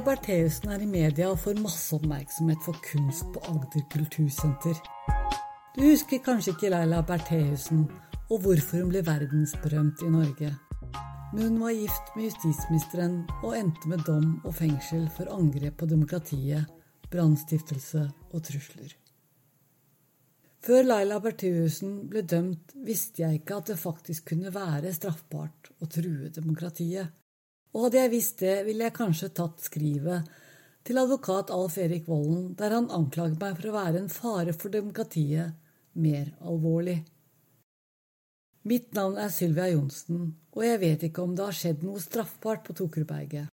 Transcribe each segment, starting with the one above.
Bertheussen er i media og får masse oppmerksomhet for kunst på Agder kultursenter. Du husker kanskje ikke Laila Bertheussen og hvorfor hun ble verdensberømt i Norge. Men hun var gift med justisministeren og endte med dom og fengsel for angrep på demokratiet, brannstiftelse og trusler. Før Laila Bertheussen ble dømt, visste jeg ikke at det faktisk kunne være straffbart å true demokratiet. Og hadde jeg visst det, ville jeg kanskje tatt skrivet til advokat Alf Erik Volden, der han anklaget meg for å være en fare for demokratiet, mer alvorlig. Mitt navn er Sylvia Johnsen, og jeg vet ikke om det har skjedd noe straffbart på Tokerudberget.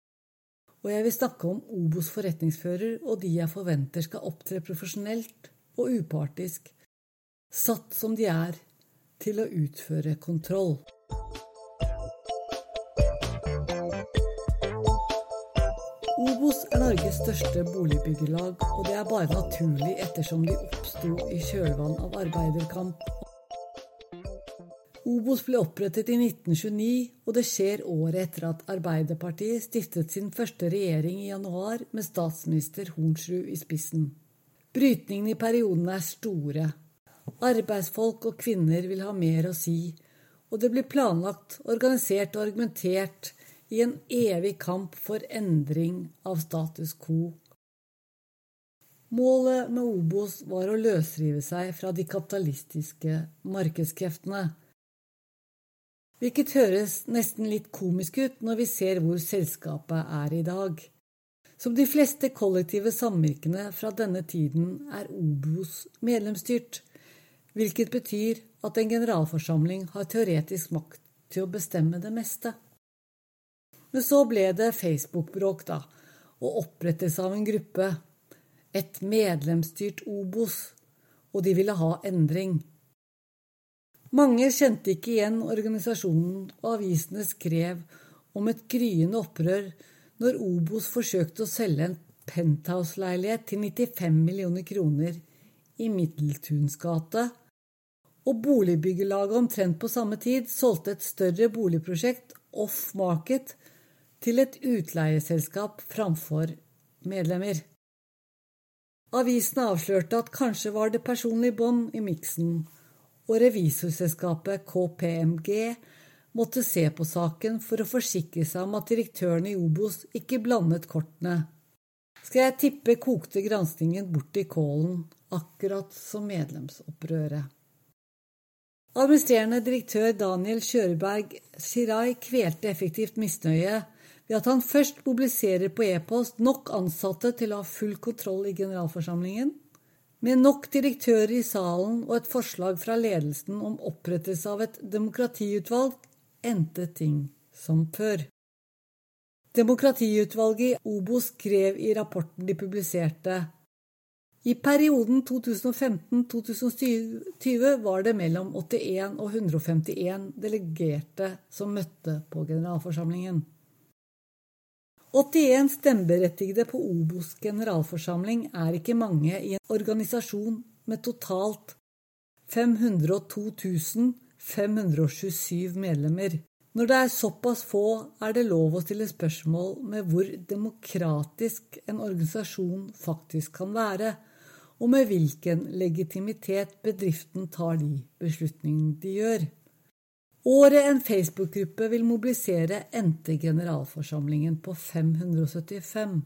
Og jeg vil snakke om Obos forretningsfører og de jeg forventer skal opptre profesjonelt og upartisk, satt som de er, til å utføre kontroll. Norges største boligbyggelag, og det er bare naturlig ettersom de oppsto i kjølvann av arbeiderkamp. Obos ble opprettet i 1929, og det skjer året etter at Arbeiderpartiet stiftet sin første regjering i januar med statsminister Hornsrud i spissen. Brytningene i perioden er store. Arbeidsfolk og kvinner vil ha mer å si, og det blir planlagt, organisert og argumentert i en evig kamp for endring av status quo. Målet med Obos var å løsrive seg fra de kapitalistiske markedskreftene. Hvilket høres nesten litt komisk ut når vi ser hvor selskapet er i dag. Som de fleste kollektive samvirkene fra denne tiden er Obos medlemsstyrt, hvilket betyr at en generalforsamling har teoretisk makt til å bestemme det meste. Men så ble det Facebook-bråk, da, og opprettelse av en gruppe. Et medlemsstyrt Obos, og de ville ha endring. Mange kjente ikke igjen organisasjonen, og avisene skrev om et gryende opprør når Obos forsøkte å selge en penthouse-leilighet til 95 millioner kroner i Middeltuns gate, og boligbyggelaget omtrent på samme tid solgte et større boligprosjekt off market til et utleieselskap framfor medlemmer. Avisen avslørte at kanskje var det personlig bånd i miksen, og revisorselskapet KPMG måtte se på saken for å forsikre seg om at direktøren i Obos ikke blandet kortene. Skal jeg tippe kokte granskingen bort i kålen, akkurat som medlemsopprøret. Administrerende direktør Daniel Kjøreberg Shirai kvelte effektivt misnøye ved at han først mobiliserer på e-post nok ansatte til å ha full kontroll i generalforsamlingen, med nok direktører i salen og et forslag fra ledelsen om opprettelse av et demokratiutvalg, endte ting som før. Demokratiutvalget i Obo skrev i rapporten de publiserte i perioden 2015-2020 var det mellom 81 og 151 delegerte som møtte på generalforsamlingen. 81 stemmeberettigede på Obos generalforsamling er ikke mange i en organisasjon med totalt 502 527 medlemmer. Når det er såpass få, er det lov å stille spørsmål med hvor demokratisk en organisasjon faktisk kan være, og med hvilken legitimitet bedriften tar de beslutningene de gjør. Året en Facebook-gruppe vil mobilisere, endte generalforsamlingen på 575.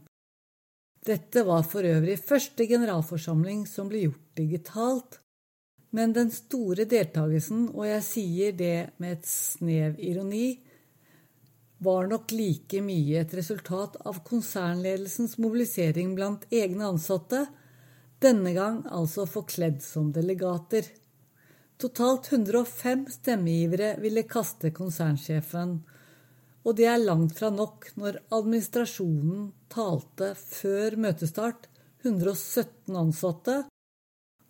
Dette var for øvrig første generalforsamling som ble gjort digitalt, men den store deltakelsen, og jeg sier det med et snev ironi, var nok like mye et resultat av konsernledelsens mobilisering blant egne ansatte, denne gang altså forkledd som delegater. Totalt 105 stemmegivere ville kaste konsernsjefen, og det er langt fra nok når administrasjonen talte før møtestart 117 ansatte,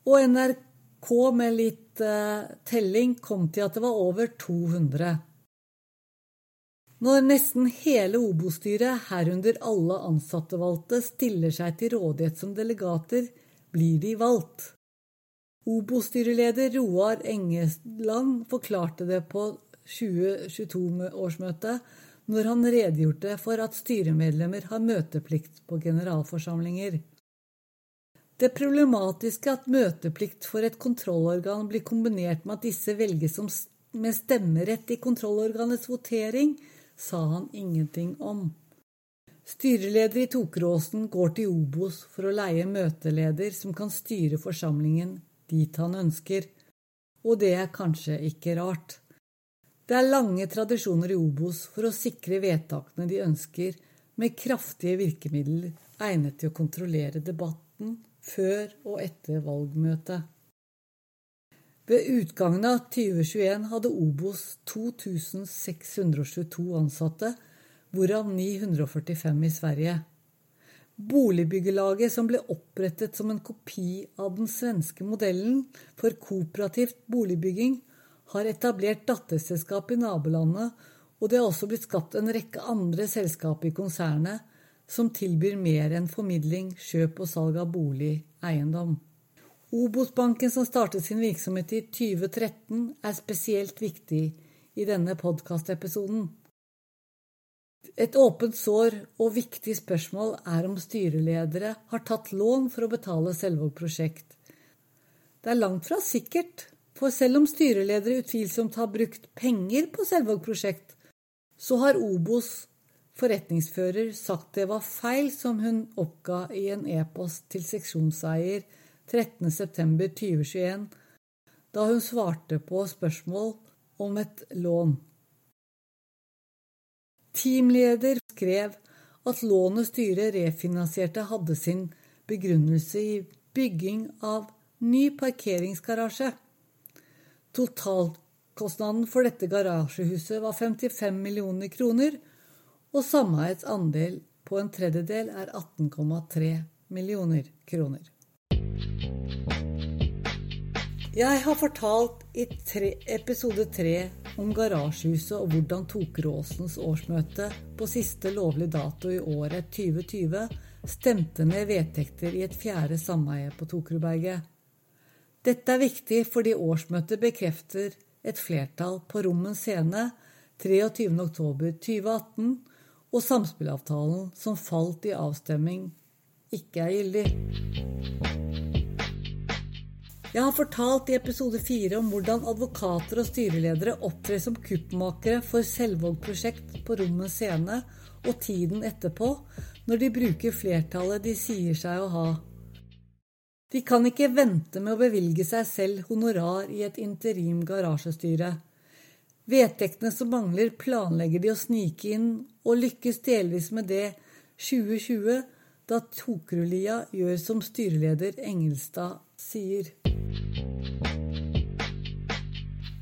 og NRK med litt uh, telling kom til at det var over 200. Når nesten hele Obo-styret, herunder alle ansattevalgte, stiller seg til rådighet som delegater, blir de valgt. Obo-styreleder Roar Engeland forklarte det på 2022-årsmøtet når han redegjorde for at styremedlemmer har møteplikt på generalforsamlinger. Det problematiske at møteplikt for et kontrollorgan blir kombinert med at disse velges med stemmerett i kontrollorganets votering, sa han ingenting om. Styreleder i Tokeråsen går til Obos for å leie møteleder som kan styre forsamlingen dit han ønsker, og det er kanskje ikke rart. Det er lange tradisjoner i Obos for å sikre vedtakene de ønsker, med kraftige virkemidler egnet til å kontrollere debatten før og etter valgmøtet. Ved utgangen av 2021 hadde Obos 2622 ansatte, hvorav 945 i Sverige. Boligbyggelaget, som ble opprettet som en kopi av den svenske modellen for kooperativt boligbygging, har etablert datterselskap i nabolandet, og det har også blitt skapt en rekke andre selskap i konsernet som tilbyr mer enn formidling, kjøp og salg av bolig, eiendom. Obos-banken, som startet sin virksomhet i 2013, er spesielt viktig i denne podkastepisoden. Et åpent sår og viktig spørsmål er om styreledere har tatt lån for å betale Selvåg prosjekt. Det er langt fra sikkert, for selv om styreledere utvilsomt har brukt penger på Selvåg prosjekt, så har Obos forretningsfører sagt det var feil som hun oppga i en e-post til seksjonseier 13.9.2021, da hun svarte på spørsmål om et lån. Teamleder skrev at lånet styret refinansierte hadde sin begrunnelse i bygging av ny parkeringsgarasje. Totalkostnaden for dette garasjehuset var 55 millioner kroner, og sameiets andel på en tredjedel er 18,3 millioner kroner. Jeg har fortalt i tre, episode tre om garasjehuset og hvordan Tokeråsens årsmøte på siste lovlige dato i året 2020 stemte ned vedtekter i et fjerde sameie på Tokerudberget. Dette er viktig fordi årsmøtet bekrefter et flertall på Rommen scene 23.10.2018, og samspillavtalen som falt i avstemming, ikke er gyldig. Jeg har fortalt i episode fire om hvordan advokater og styreledere opptrer som kuppmakere for Selvåg på Rommens scene og tiden etterpå, når de bruker flertallet de sier seg å ha. De kan ikke vente med å bevilge seg selv honorar i et interim garasjestyre. Vedtektene som mangler, planlegger de å snike inn, og lykkes delvis med det 2020, da Tokrulia gjør som styreleder Engelstad sier.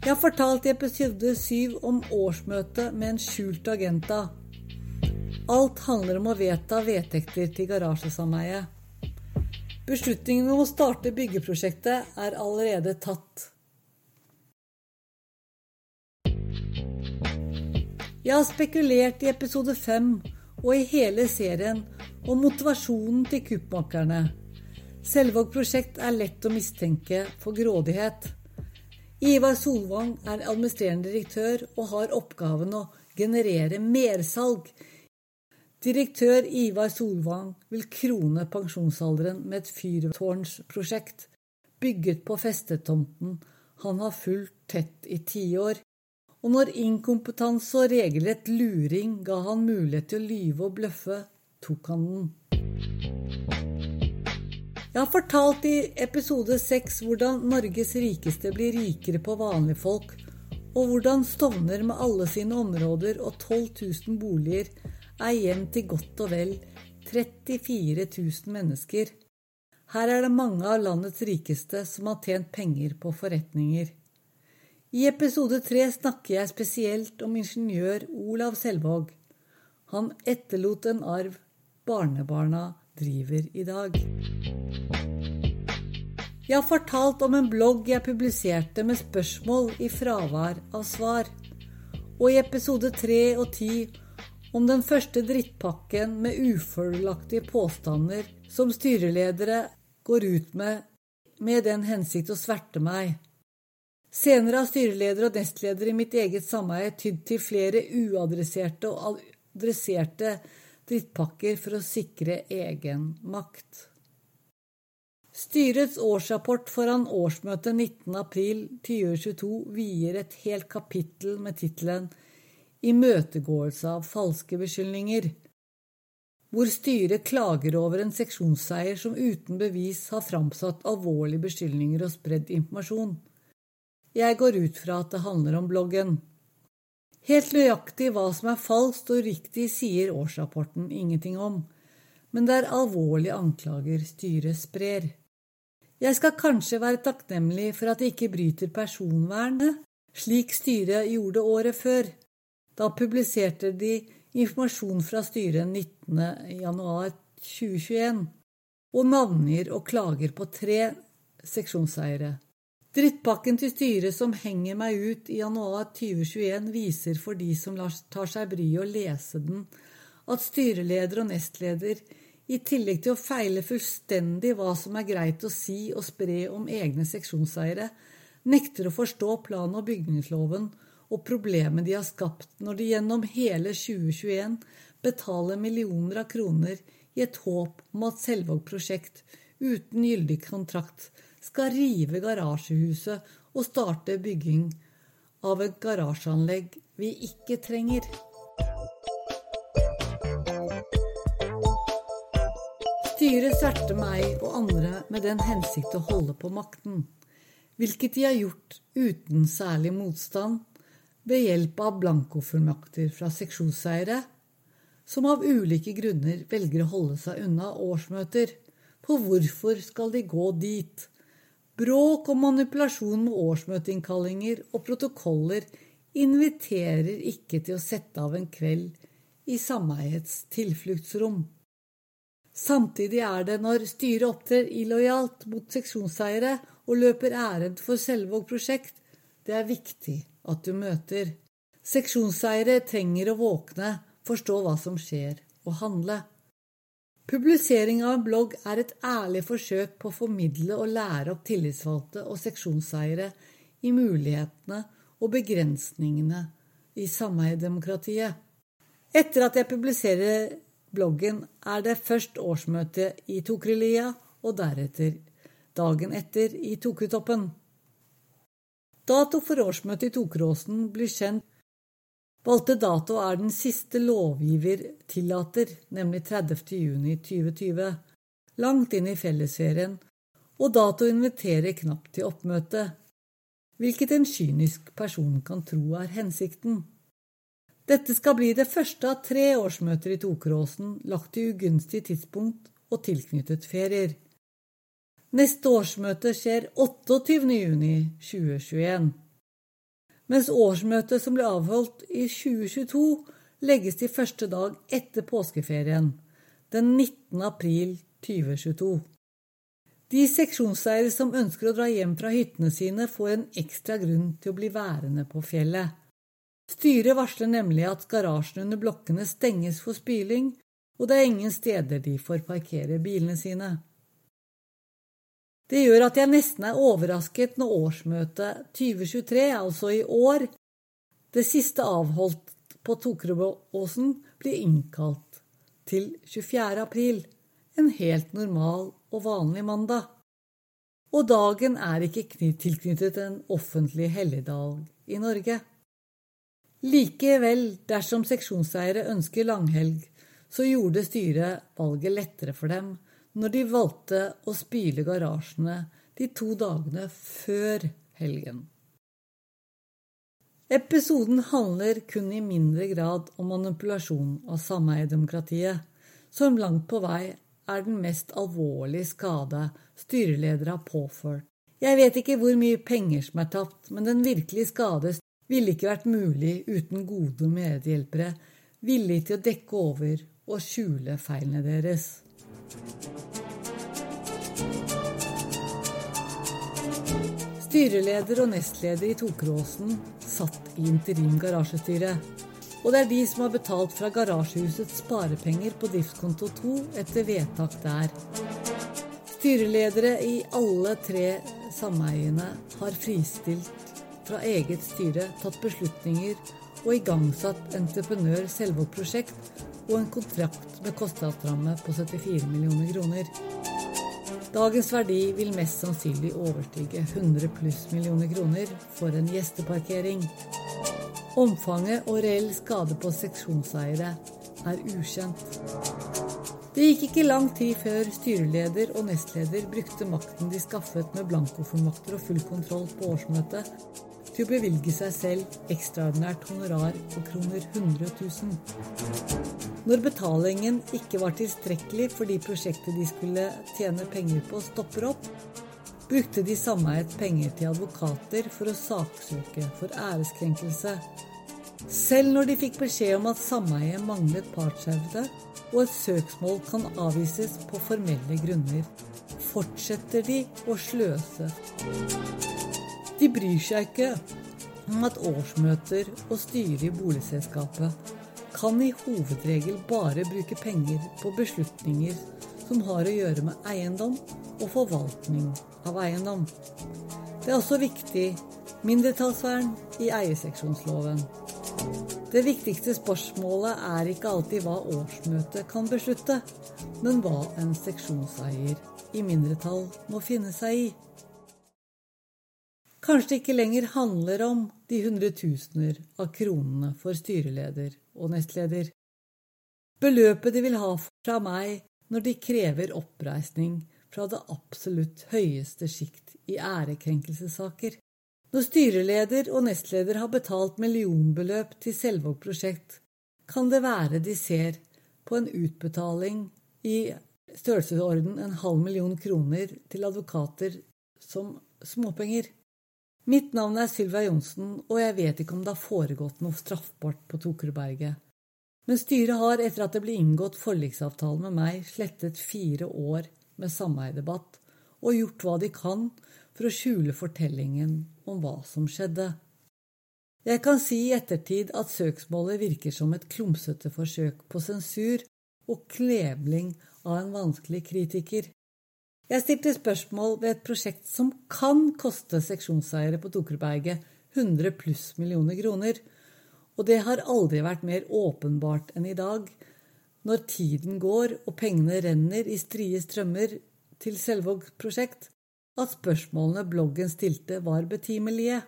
Jeg har fortalt i episode syv om årsmøtet med en skjult agenda. Alt handler om å vedta vedtekter til garasjesameiet. Beslutningen om å starte byggeprosjektet er allerede tatt. Jeg har spekulert i episode fem og i hele serien om motivasjonen til kuppmakerne. Selvåg prosjekt er lett å mistenke for grådighet. Ivar Solvang er administrerende direktør og har oppgaven å generere mersalg. Direktør Ivar Solvang vil krone pensjonsalderen med et fyrtårnsprosjekt bygget på festetomten han har fulgt tett i tiår. Og når inkompetanse og regelrett luring ga han mulighet til å lyve og bløffe, tok han den. Jeg har fortalt i episode seks hvordan Norges rikeste blir rikere på vanlige folk, og hvordan Stovner med alle sine områder og 12 000 boliger er hjem til godt og vel 34 000 mennesker. Her er det mange av landets rikeste som har tjent penger på forretninger. I episode tre snakker jeg spesielt om ingeniør Olav Selvåg. Han etterlot en arv barnebarna driver i dag. Jeg har fortalt om en blogg jeg publiserte med spørsmål i fravær av svar. Og i episode tre og ti om den første drittpakken med ufordelaktige påstander som styreledere går ut med med den hensikt å sverte meg. Senere har styreleder og nestleder i mitt eget sameie tydd til flere uadresserte og adresserte drittpakker for å sikre egen makt. Styrets årsrapport foran årsmøtet 19.4.2022 vier et helt kapittel med tittelen Imøtegåelse av falske beskyldninger, hvor styret klager over en seksjonsseier som uten bevis har framsatt alvorlige beskyldninger og spredd informasjon. Jeg går ut fra at det handler om bloggen. Helt nøyaktig hva som er falskt og riktig, sier årsrapporten ingenting om, men det er alvorlige anklager styret sprer. Jeg skal kanskje være takknemlig for at de ikke bryter personvernet, slik styret gjorde året før. Da publiserte de informasjon fra styret 19.1.2021 og navngir og klager på tre seksjonseiere. Drittpakken til styret som henger meg ut i januar 2021, viser for de som tar seg bryet å lese den, at styreleder og nestleder i tillegg til å feile fullstendig hva som er greit å si og spre om egne seksjonseiere, nekter å forstå plan- og bygningsloven og problemet de har skapt når de gjennom hele 2021 betaler millioner av kroner i et håp om at Selvåg prosjekt uten gyldig kontrakt skal rive garasjehuset og starte bygging av et garasjeanlegg vi ikke trenger. Styret sverter meg og andre med den hensikt å holde på makten, hvilket de har gjort uten særlig motstand, ved hjelp av blankofullmakter fra seksjonseiere, som av ulike grunner velger å holde seg unna årsmøter. For hvorfor skal de gå dit? Bråk og manipulasjon med årsmøteinnkallinger og protokoller inviterer ikke til å sette av en kveld i sameiets tilfluktsrom. Samtidig er det når styret opptrer illojalt mot seksjonseiere og løper ærend for Selvåg prosjekt, det er viktig at du møter. Seksjonseiere trenger å våkne, forstå hva som skjer, og handle. Publisering av en blogg er et ærlig forsøk på å formidle og lære opp tillitsvalgte og seksjonseiere i mulighetene og begrensningene i sameiedemokratiet. Etter at jeg publiserer bloggen er det først årsmøte i Tokrelia, og deretter dagen etter i Tokutoppen. Dato for årsmøtet i Tokeråsen blir kjent. Valgte dato er den siste lovgiver tillater, nemlig 30. juni 2020, langt inn i fellesferien, og dato inviterer knapt til oppmøte, hvilket en kynisk person kan tro er hensikten. Dette skal bli det første av tre årsmøter i Tokeråsen lagt til ugunstig tidspunkt og tilknyttet ferier. Neste årsmøte skjer 28.6.2021, mens årsmøtet som ble avholdt i 2022, legges til første dag etter påskeferien, den 19. april 2022. De seksjonseiere som ønsker å dra hjem fra hyttene sine, får en ekstra grunn til å bli værende på fjellet. Styret varsler nemlig at garasjen under blokkene stenges for spyling, og det er ingen steder de får parkere bilene sine. Det gjør at jeg nesten er overrasket når årsmøtet 2023, altså i år, det siste avholdt på Tokerøåsen, blir innkalt til 24. april, en helt normal og vanlig mandag. Og dagen er ikke tilknyttet en offentlig helligdag i Norge. Likevel, dersom seksjonseiere ønsker langhelg, så gjorde styret valget lettere for dem når de valgte å spyle garasjene de to dagene før helgen. Episoden handler kun i mindre grad om manipulasjon av sameiedemokratiet, som langt på vei er den mest alvorlige skade styreledere har påført. Jeg vet ikke hvor mye penger som er tapt, men den virkelige skade ville ikke vært mulig uten gode medhjelpere villige til å dekke over og skjule feilene deres. Styreleder og nestleder i Tokeråsen satt i interim garasjestyre. Og det er de som har betalt fra garasjehusets sparepenger på driftskonto 2 etter vedtak der. Styreledere i alle tre sameiene har fristilt fra eget styre tatt beslutninger og igangsatt entreprenør Selvåg prosjekt og en kontrakt med kostnadsramme på 74 millioner kroner. Dagens verdi vil mest sannsynlig overstige 100 pluss millioner kroner for en gjesteparkering. Omfanget og reell skade på seksjonseiere er ukjent. Det gikk ikke lang tid før styreleder og nestleder brukte makten de skaffet med blankofullmakter og full kontroll på årsmøtet, til å bevilge seg selv ekstraordinært honorar på kroner 100 000. Når betalingen ikke var tilstrekkelig fordi prosjektet de skulle tjene penger på, stopper opp, brukte de sameiet penger til advokater for å saksøke for æreskrenkelse. Selv når de fikk beskjed om at sameiet manglet partshøvde, og et søksmål kan avvises på formelle grunner, fortsetter de å sløse. De bryr seg ikke om at årsmøter og styret i boligselskapet kan i hovedregel bare bruke penger på beslutninger som har å gjøre med eiendom og forvaltning av eiendom. Det er også viktig mindretallsvern i eierseksjonsloven. Det viktigste spørsmålet er ikke alltid hva årsmøtet kan beslutte, men hva en seksjonseier i mindretall må finne seg i. Kanskje ikke lenger handler om de hundretusener av kronene for styreleder og nestleder. Beløpet de vil ha fra meg når de krever oppreisning fra det absolutt høyeste sjikt i ærekrenkelsessaker. Når styreleder og nestleder har betalt millionbeløp til Selvåg prosjekt, kan det være de ser på en utbetaling i størrelsesorden en halv million kroner til advokater som småpenger. Mitt navn er Sylvia Johnsen, og jeg vet ikke om det har foregått noe straffbart på Tokerudberget. Men styret har, etter at det ble inngått forliksavtale med meg, slettet fire år med sameiedebatt og gjort hva de kan for å skjule fortellingen om hva som skjedde. Jeg kan si i ettertid at søksmålet virker som et klumsete forsøk på sensur og klebling av en vanskelig kritiker. Jeg stilte spørsmål ved et prosjekt som kan koste seksjonseiere på Tokerberget 100 pluss millioner kroner, og det har aldri vært mer åpenbart enn i dag, når tiden går og pengene renner i strie strømmer til Selvåg prosjekt, at spørsmålene bloggen stilte, var betimelige.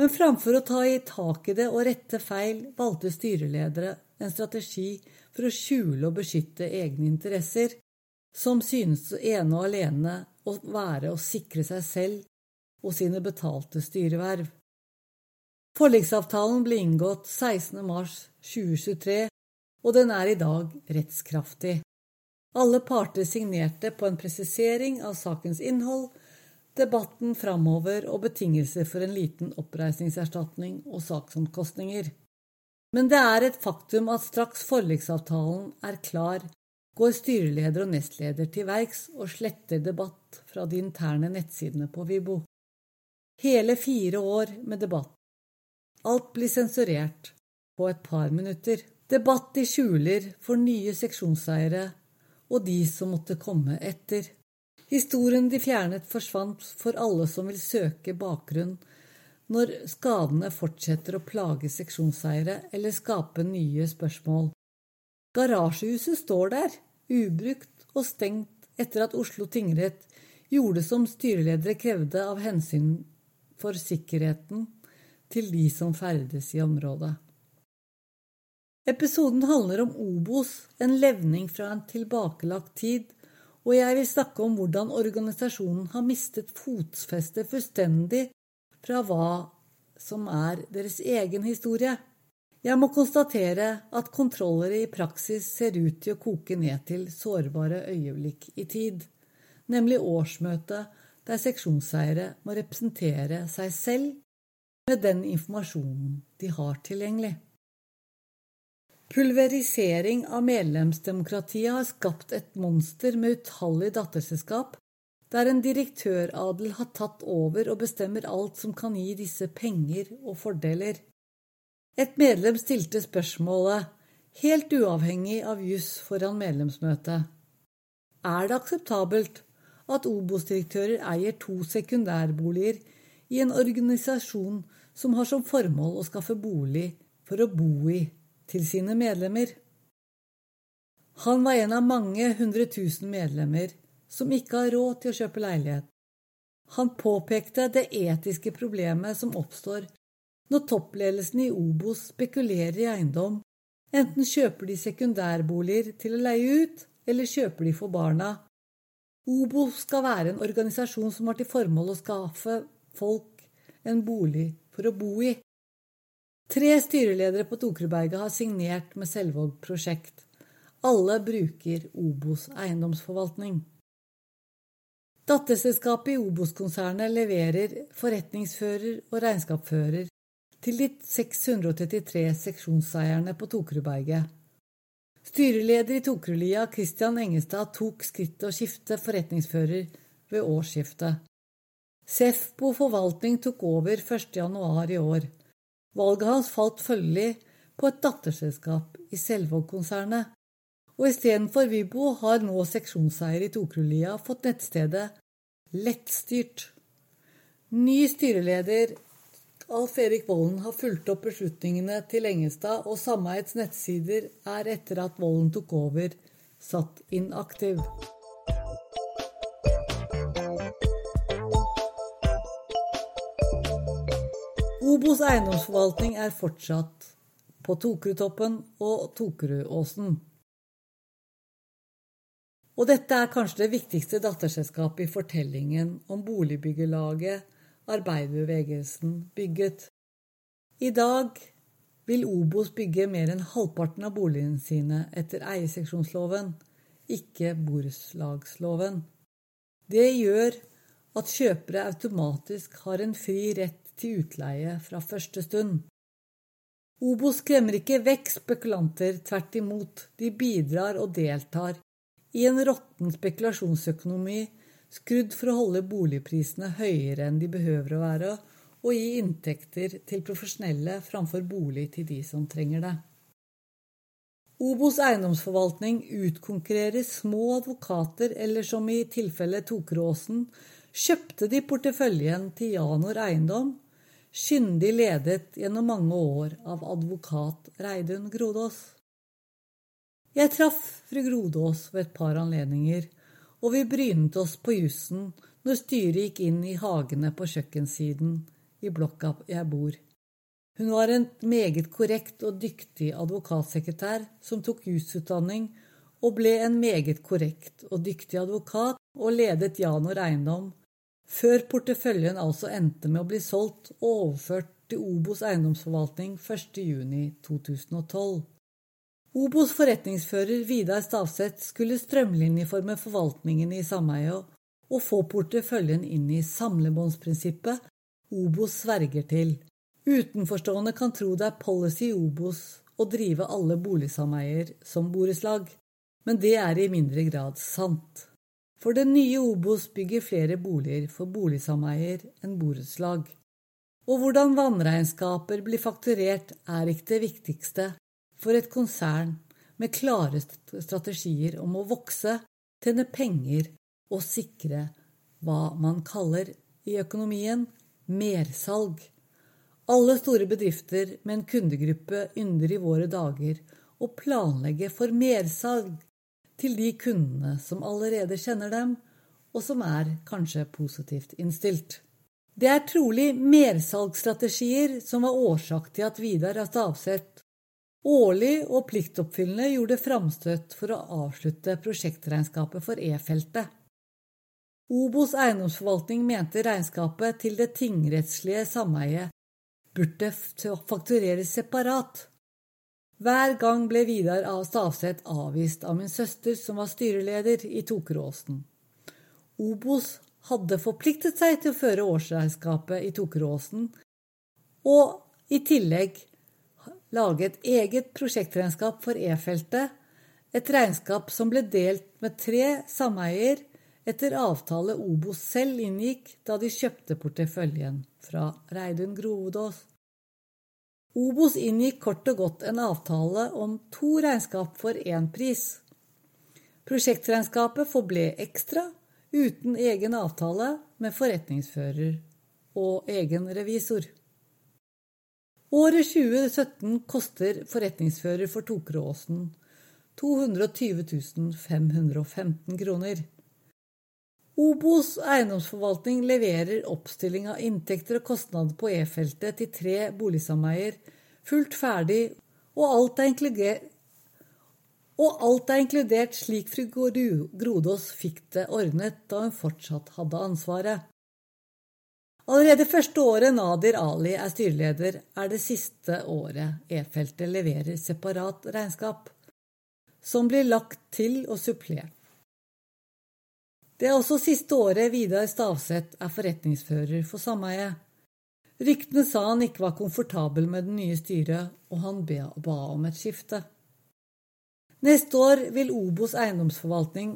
Men framfor å ta i tak i det og rette feil, valgte styreledere en strategi for å skjule og beskytte egne interesser, som synes ene og alene å være å sikre seg selv og sine betalte styreverv. Forliksavtalen ble inngått 16. mars 2023, og den er i dag rettskraftig. Alle parter signerte på en presisering av sakens innhold, debatten framover og betingelser for en liten oppreisningserstatning og saksomkostninger. Men det er et faktum at straks forliksavtalen er klar, går styreleder og nestleder til verks og sletter debatt fra de interne nettsidene på Vibo. Hele fire år med debatt. Alt blir sensurert på et par minutter. Debatt i skjuler for nye seksjonseiere og de som måtte komme etter. Historien de fjernet, forsvant for alle som vil søke bakgrunn når skadene fortsetter å plage seksjonseiere eller skape nye spørsmål. Garasjehuset står der, ubrukt og stengt etter at Oslo tingrett gjorde som styreledere krevde av hensyn for sikkerheten til de som ferdes i området. Episoden handler om Obos, en levning fra en tilbakelagt tid, og jeg vil snakke om hvordan organisasjonen har mistet fotfestet fullstendig fra hva som er deres egen historie. Jeg må konstatere at kontroller i praksis ser ut til å koke ned til sårbare øyeblikk i tid, nemlig årsmøtet der seksjonseiere må representere seg selv med den informasjonen de har tilgjengelig. Pulverisering av medlemsdemokratiet har skapt et monster med utallige datterselskap, der en direktøradel har tatt over og bestemmer alt som kan gi disse penger og fordeler. Et medlem stilte spørsmålet, helt uavhengig av juss foran medlemsmøtet, er det akseptabelt at Obos-direktører eier to sekundærboliger i en organisasjon som har som formål å skaffe bolig for å bo i til sine medlemmer. Han var en av mange hundre tusen medlemmer som ikke har råd til å kjøpe leilighet. Han påpekte det etiske problemet som oppstår når toppledelsen i Obos spekulerer i eiendom. Enten kjøper de sekundærboliger til å leie ut, eller kjøper de for barna. Obos skal være en organisasjon som har til formål å skaffe folk en bolig for å bo i. Tre styreledere på Tokerberget har signert med Selvåg prosjekt. Alle bruker Obos eiendomsforvaltning. Datterselskapet i Obos-konsernet leverer forretningsfører og regnskapsfører til de 633 seksjonseierne på Tokerudberget. Styreleder i Tokerudlia, Christian Engestad, tok skrittet å skifte forretningsfører ved årsskiftet. Sefbo forvaltning tok over 1.1 i år. Valget hans falt følgelig på et datterselskap i Selvåg-konsernet, og istedenfor Vibo har nå seksjonseier i Tokerudlia fått nettstedet Lettstyrt. Ny styreleder Alf Erik Volden har fulgt opp beslutningene til Engestad, og sameiets nettsider er etter at Volden tok over, satt inaktiv. Obos eiendomsforvaltning er fortsatt på Tokerudtoppen og Tokerudåsen. Og dette er kanskje det viktigste datterselskapet i fortellingen om boligbyggelaget arbeiderbevegelsen bygget. I dag vil Obos bygge mer enn halvparten av boligene sine etter eierseksjonsloven, ikke borettslagsloven. Det gjør at kjøpere automatisk har en fri rett til utleie fra første stund. Obos skremmer ikke vekk spekulanter, tvert imot, de bidrar og deltar i en råtten spekulasjonsøkonomi skrudd for å holde boligprisene høyere enn de behøver å være, og gi inntekter til profesjonelle framfor bolig til de som trenger det. Obos eiendomsforvaltning utkonkurrerer små advokater, eller som i tilfellet Tokeråsen, kjøpte de porteføljen til Janor Eiendom, kyndig ledet gjennom mange år av advokat Reidun Grodås. Jeg traff fru Grodås ved et par anledninger, og vi brynet oss på jussen når styret gikk inn i hagene på kjøkkensiden i blokka jeg bor. Hun var en meget korrekt og dyktig advokatsekretær som tok jusutdanning og ble en meget korrekt og dyktig advokat og ledet Janor Eiendom før porteføljen altså endte med å bli solgt og overført til Obos eiendomsforvaltning 1.6.2012. Obos forretningsfører Vidar Stavseth skulle strømlinjeforme forvaltningen i sameiet og få porteføljen inn i samlebåndsprinsippet Obos sverger til. Utenforstående kan tro det er policy i Obos å drive alle boligsameier som borettslag, men det er i mindre grad sant. For det nye Obos bygger flere boliger for boligsameier enn borettslag. Og hvordan vannregnskaper blir fakturert, er ikke det viktigste for et konsern med klare strategier om å vokse, tjene penger og sikre hva man kaller i økonomien mersalg. Alle store bedrifter med en kundegruppe ynder i våre dager å planlegge for mersalg til de kundene som allerede kjenner dem, og som er kanskje positivt innstilt. Det er trolig mersalgsstrategier som var årsak til at Vidar Stavseth årlig og pliktoppfyllende gjorde framstøt for å avslutte prosjektregnskapet for E-feltet. Obos eiendomsforvaltning mente regnskapet til det tingrettslige sameiet burde faktureres separat, hver gang ble Vidar A. Stavseth avvist av min søster, som var styreleder i Tokeråsen. Obos hadde forpliktet seg til å føre årsregnskapet i Tokeråsen, og i tillegg lage et eget prosjektregnskap for E-feltet, et regnskap som ble delt med tre sameier etter avtale Obos selv inngikk da de kjøpte porteføljen fra Reidun Grovedås. Obos inngikk kort og godt en avtale om to regnskap for én pris. Prosjektregnskapet forble ekstra, uten egen avtale med forretningsfører og egen revisor. Året 2017 koster forretningsfører for Tokeråsen 220 515 kroner. Obos eiendomsforvaltning leverer oppstilling av inntekter og kostnader på E-feltet til tre boligsameier, fullt ferdig, og alt er inkludert, og alt er inkludert slik fru Grodås fikk det ordnet da hun fortsatt hadde ansvaret. Allerede første året Nadir Ali er styreleder, er det siste året E-feltet leverer separat regnskap, som blir lagt til og supplert. Det er også siste året Vidar Stavseth er forretningsfører for sameiet. Ryktene sa han ikke var komfortabel med det nye styret, og han ba om et skifte. Neste år vil Obos eiendomsforvaltning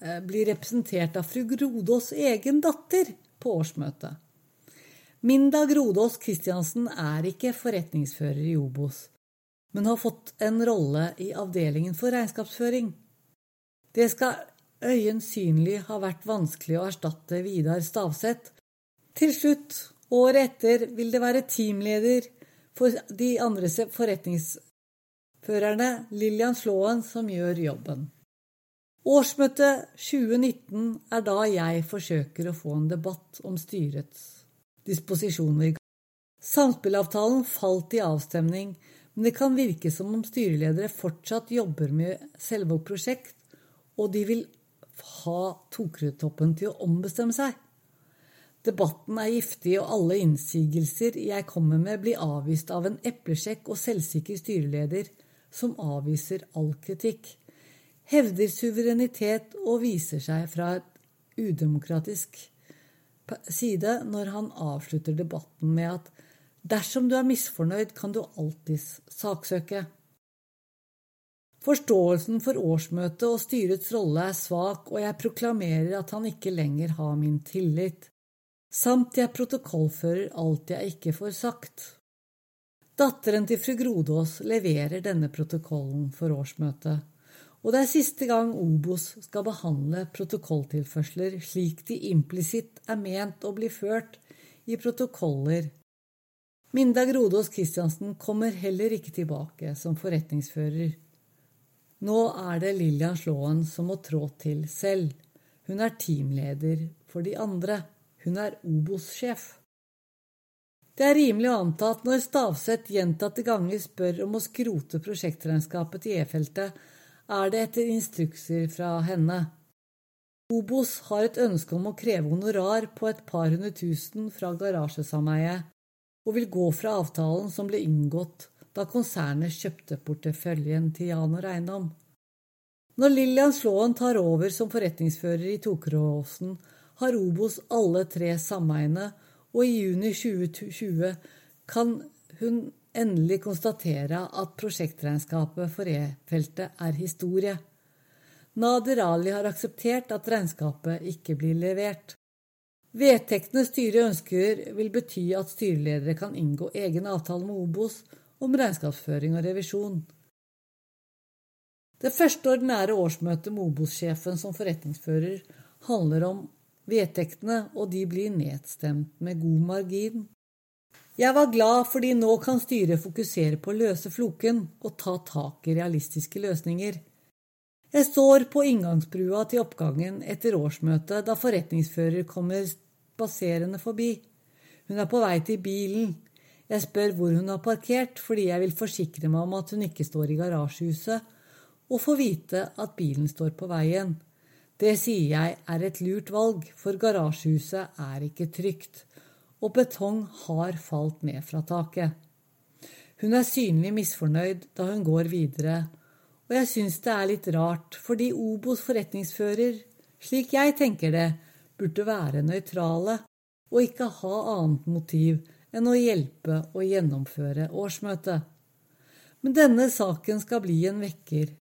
eh, bli representert av fru Grodås egen datter på årsmøtet. Minda Grodås Christiansen er ikke forretningsfører i Obos, men har fått en rolle i avdelingen for regnskapsføring. Det skal øyensynlig ha vært vanskelig å erstatte Vidar Stavseth. Til slutt, året etter, vil det være teamleder for de andre forretningsførerne, Lillian Slåen, som gjør jobben. Årsmøtet 2019 er da jeg forsøker å få en debatt om styrets disposisjoner. Samspillavtalen falt i avstemning, men det kan virke som om styreledere fortsatt jobber med selve prosjekt, og de vil ha Tokerudtoppen til å ombestemme seg. Debatten er giftig, og alle innsigelser jeg kommer med, blir avvist av en eplesjekk og selvsikker styreleder som avviser all kritikk, hevder suverenitet og viser seg fra et udemokratisk side når han avslutter debatten med at dersom du er misfornøyd, kan du alltids saksøke. Forståelsen for årsmøtet og styrets rolle er svak, og jeg proklamerer at han ikke lenger har min tillit, samt jeg protokollfører alt jeg ikke får sagt. Datteren til fru Grodås leverer denne protokollen for årsmøtet, og det er siste gang Obos skal behandle protokolltilførsler slik de implisitt er ment å bli ført i protokoller. Minda Grodås Christiansen kommer heller ikke tilbake som forretningsfører. Nå er det Lillian Slåen som må trå til selv. Hun er teamleder for de andre. Hun er Obos-sjef. Det er rimelig å anta at når Stavseth gjentatte ganger spør om å skrote prosjektregnskapet til E-feltet, er det etter instrukser fra henne. Obos har et ønske om å kreve honorar på et par hundre tusen fra garasjesameiet, og vil gå fra avtalen som ble inngått da konsernet kjøpte porteføljen til Janor Eiendom. Når Lillian Slåen tar over som forretningsfører i Tokeråsen, har Obos alle tre sameiene, og i juni 2020 kan hun endelig konstatere at prosjektregnskapet for E-feltet er historie. Nader Ali har akseptert at regnskapet ikke blir levert. Vedtektene styret ønsker, vil bety at styreledere kan inngå egen avtale med Obos om regnskapsføring og revisjon. Det første ordinære årsmøtet med Obos-sjefen som forretningsfører handler om vedtektene, og de blir nedstemt med god margin. Jeg var glad fordi nå kan styret fokusere på å løse floken og ta tak i realistiske løsninger. Jeg står på inngangsbrua til oppgangen etter årsmøtet da forretningsfører kommer spaserende forbi. Hun er på vei til bilen, jeg spør hvor hun har parkert, fordi jeg vil forsikre meg om at hun ikke står i garasjehuset, og få vite at bilen står på veien. Det sier jeg er et lurt valg, for garasjehuset er ikke trygt, og betong har falt ned fra taket. Hun er synlig misfornøyd da hun går videre, og jeg syns det er litt rart, fordi Obos forretningsfører, slik jeg tenker det, burde være nøytrale og ikke ha annet motiv enn å hjelpe å gjennomføre årsmøtet. Men denne saken skal bli en vekker,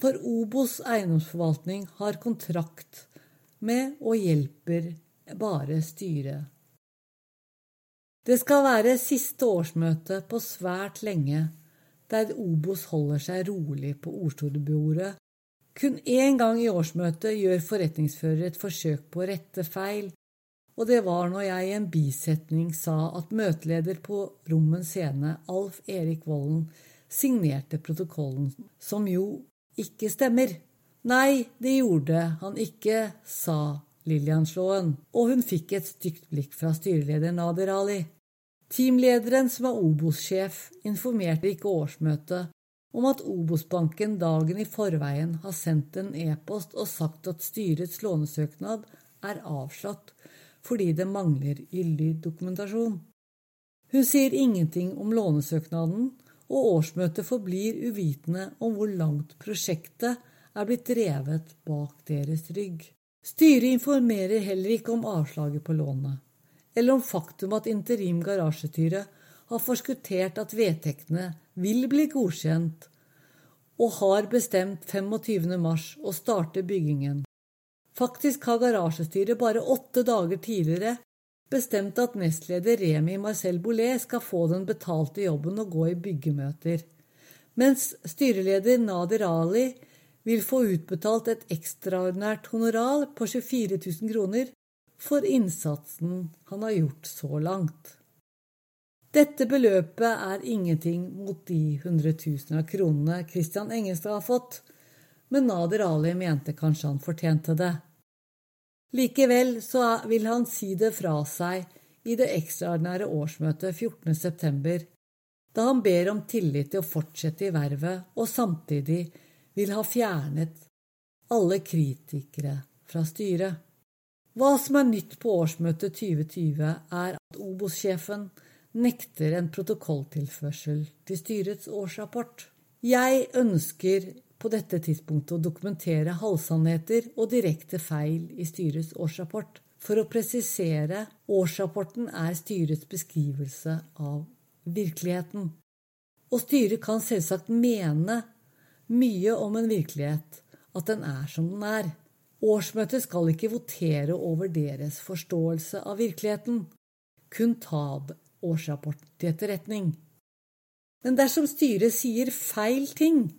for Obos eiendomsforvaltning har kontrakt med og hjelper bare styret. Det skal være siste årsmøte på svært lenge, der Obos holder seg rolig på ordstorebordet. Kun én gang i årsmøtet gjør forretningsfører et forsøk på å rette feil, og det var når jeg i en bisetning sa at møteleder på Rommen Scene, Alf Erik Vollen, signerte protokollen, som jo ikke stemmer. Nei, det gjorde han ikke, sa Lillian Slåen, og hun fikk et stygt blikk fra styreleder Nader Ali. Teamlederen, som er Obos-sjef, informerte ikke årsmøtet om at Obos-banken dagen i forveien har sendt en e-post og sagt at styrets lånesøknad er avslått fordi det mangler gyldig dokumentasjon. Hun sier ingenting om lånesøknaden, og årsmøtet forblir uvitende om hvor langt prosjektet er blitt drevet bak deres rygg. Styret informerer heller ikke om avslaget på lånet, eller om faktum at interim garasjestyre har forskuttert at vedtektene vil bli godkjent, og har bestemt 25. mars å starte byggingen. Faktisk har garasjestyret bare åtte dager tidligere bestemt at nestleder Remi Marcel Boulet skal få den betalte jobben og gå i byggemøter, mens styreleder Nader Ali vil få utbetalt et ekstraordinært honorar på 24 000 kroner for innsatsen han har gjort så langt. Dette beløpet er ingenting mot de hundretusener av kronene Christian Engelstad har fått, men Nader Ali mente kanskje han fortjente det. Likevel så vil han si det fra seg i det ekstraordinære årsmøtet 14.9., da han ber om tillit til å fortsette i vervet og samtidig vil ha fjernet alle kritikere fra styret. Hva som er nytt på årsmøtet 2020, er at Obos-sjefen nekter en protokolltilførsel til styrets årsrapport. Jeg ønsker på dette tidspunktet å dokumentere halvsannheter og direkte feil i styrets årsrapport. For å presisere årsrapporten er styrets beskrivelse av virkeligheten. Og styret kan selvsagt mene mye om en virkelighet, at den er som den er. Årsmøtet skal ikke votere over deres forståelse av virkeligheten, kun ta årsrapporten til etterretning. Men dersom styret sier feil ting,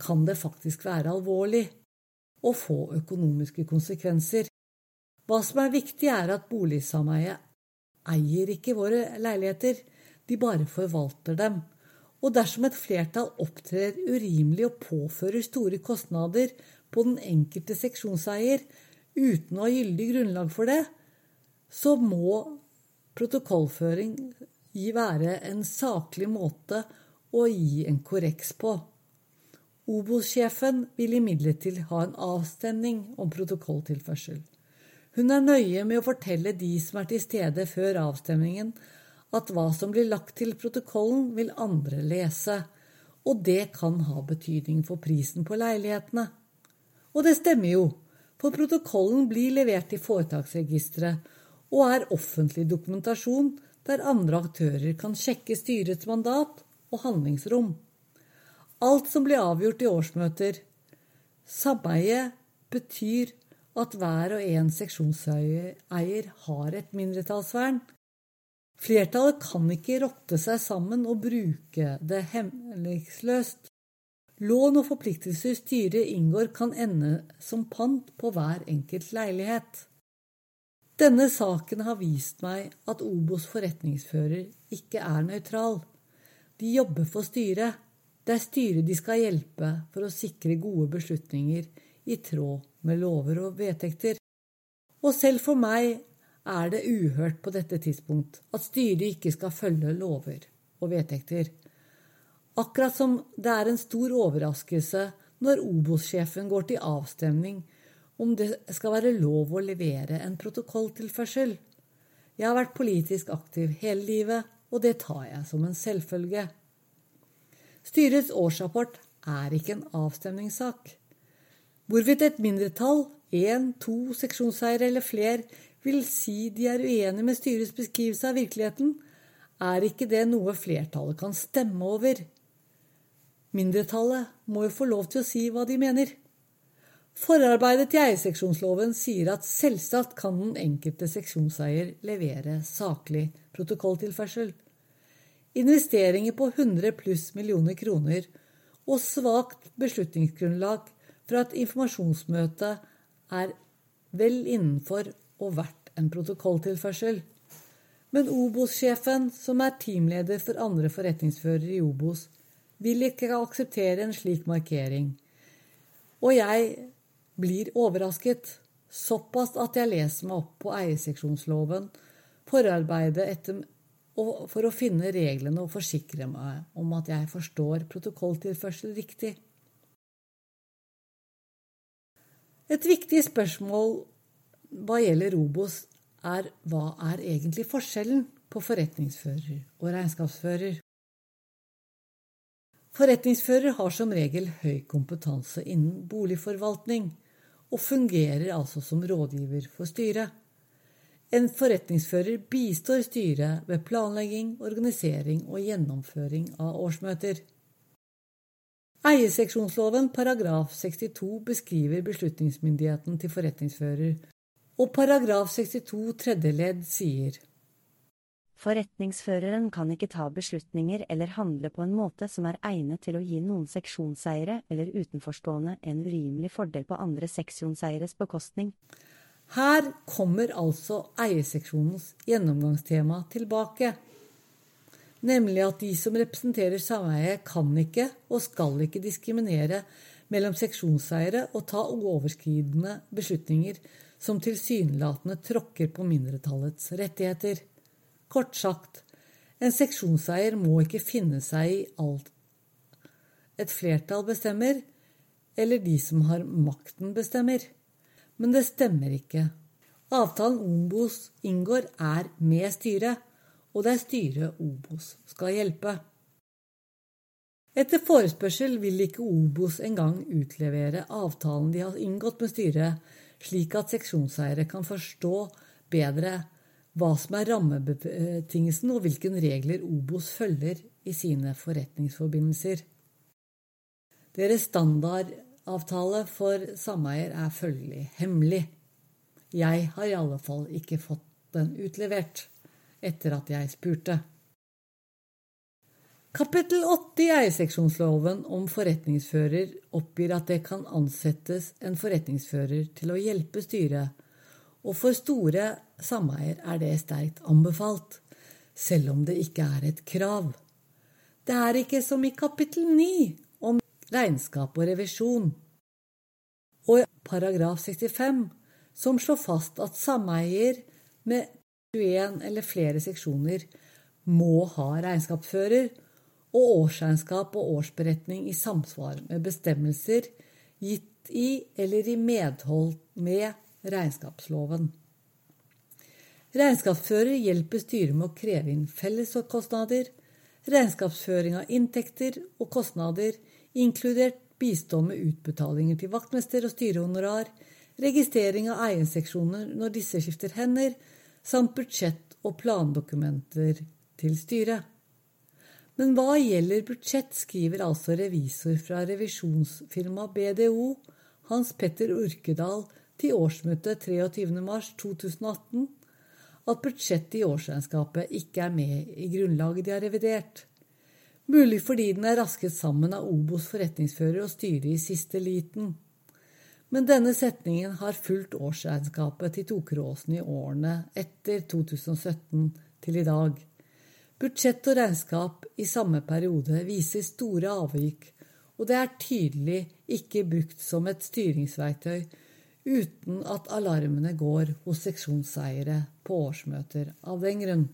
kan det faktisk være alvorlig og få økonomiske konsekvenser. Hva som er viktig, er at boligsameiet eier ikke våre leiligheter, de bare forvalter dem. Og dersom et flertall opptrer urimelig og påfører store kostnader på den enkelte seksjonseier uten å ha gyldig grunnlag for det, så må protokollføring være en saklig måte å gi en korreks på. Obos-sjefen vil imidlertid ha en avstemning om protokolltilførsel. Hun er nøye med å fortelle de som er til stede før avstemningen, at hva som blir lagt til protokollen, vil andre lese, og det kan ha betydning for prisen på leilighetene. Og det stemmer jo, for protokollen blir levert i foretaksregisteret og er offentlig dokumentasjon der andre aktører kan sjekke styrets mandat og handlingsrom alt som blir avgjort i årsmøter. Sameie betyr at hver og en seksjonseier har et mindretallsvern. Flertallet kan ikke rotte seg sammen og bruke det hemmelighetsløst. Lån og forpliktelser styret inngår, kan ende som pant på hver enkelt leilighet. Denne saken har vist meg at Obos forretningsfører ikke er nøytral. De jobber for styret. Det er styret de skal hjelpe for å sikre gode beslutninger i tråd med lover og vedtekter. Og selv for meg er det uhørt på dette tidspunkt at styret ikke skal følge lover og vedtekter. Akkurat som det er en stor overraskelse når Obos-sjefen går til avstemning om det skal være lov å levere en protokolltilførsel. Jeg har vært politisk aktiv hele livet, og det tar jeg som en selvfølge. Styrets årsrapport er ikke en avstemningssak. Hvorvidt et mindretall, én, to seksjonseiere eller flere, vil si de er uenig med styrets beskrivelse av virkeligheten, er ikke det noe flertallet kan stemme over. Mindretallet må jo få lov til å si hva de mener. Forarbeidet til eierseksjonsloven sier at selvsagt kan den enkelte seksjonseier levere saklig protokolltilførsel investeringer på 100 pluss millioner kroner og svakt beslutningsgrunnlag for at informasjonsmøtet er vel innenfor og verdt en protokolltilførsel. Men Obos-sjefen, som er teamleder for andre forretningsførere i Obos, vil ikke akseptere en slik markering. Og jeg blir overrasket, såpass at jeg leser meg opp på eierseksjonsloven, forarbeidet etter for å finne reglene og forsikre meg om at jeg forstår protokolltilførsel riktig. Et viktig spørsmål hva gjelder Robos, er hva er egentlig forskjellen på forretningsfører og regnskapsfører? Forretningsfører har som regel høy kompetanse innen boligforvaltning, og fungerer altså som rådgiver for styret. En forretningsfører bistår styret ved planlegging, organisering og gjennomføring av årsmøter. Eierseksjonsloven paragraf 62 beskriver beslutningsmyndigheten til forretningsfører, og paragraf 62 tredje ledd sier Forretningsføreren kan ikke ta beslutninger eller handle på en måte som er egnet til å gi noen seksjonseiere eller utenforstående en urimelig fordel på andre seksjonseieres bekostning. Her kommer altså eierseksjonens gjennomgangstema tilbake, nemlig at de som representerer sameiet, kan ikke og skal ikke diskriminere mellom seksjonseiere og ta overskridende beslutninger som tilsynelatende tråkker på mindretallets rettigheter. Kort sagt, en seksjonseier må ikke finne seg i alt et flertall bestemmer, eller de som har makten bestemmer men det stemmer ikke. Avtalen Obos inngår, er med styret, og det er styret Obos skal hjelpe. Etter forespørsel vil ikke Obos engang utlevere avtalen de har inngått med styret, slik at seksjonseiere kan forstå bedre hva som er rammebetingelsen og hvilke regler Obos følger i sine forretningsforbindelser. Deres standardavtale for sameier er følgelig hemmelig. Jeg har i alle fall ikke fått den utlevert etter at jeg spurte. Kapittel 80 i eierseksjonsloven om forretningsfører oppgir at det kan ansettes en forretningsfører til å hjelpe styret, og for store sameier er det sterkt anbefalt, selv om det ikke er et krav. Det er ikke som i kapittel 9 om regnskap og revisjon. Og paragraf 65, som slår fast at sameier med 21 eller flere seksjoner må ha regnskapsfører og årsregnskap og årsberetning i samsvar med bestemmelser gitt i eller i medhold med regnskapsloven. Regnskapsfører hjelper styret med å kreve inn felleskostnader, regnskapsføring av inntekter og kostnader inkludert bistå med utbetalinger til vaktmester og styrehonorar, registrering av eierseksjoner når disse skifter hender, samt budsjett og plandokumenter til styret. Men hva gjelder budsjett, skriver altså revisor fra revisjonsfirmaet BDO, Hans Petter Urkedal, til årsmøtet 23.3.2018 at budsjettet i årsregnskapet ikke er med i grunnlaget de har revidert mulig fordi den er rasket sammen av Obos forretningsfører og styret i siste liten. Men denne setningen har fulgt årsregnskapet til Tokeråsen i årene etter 2017 til i dag. Budsjett og regnskap i samme periode viser store avvik, og det er tydelig ikke brukt som et styringsverktøy uten at alarmene går hos seksjonseiere på årsmøter av den grunn.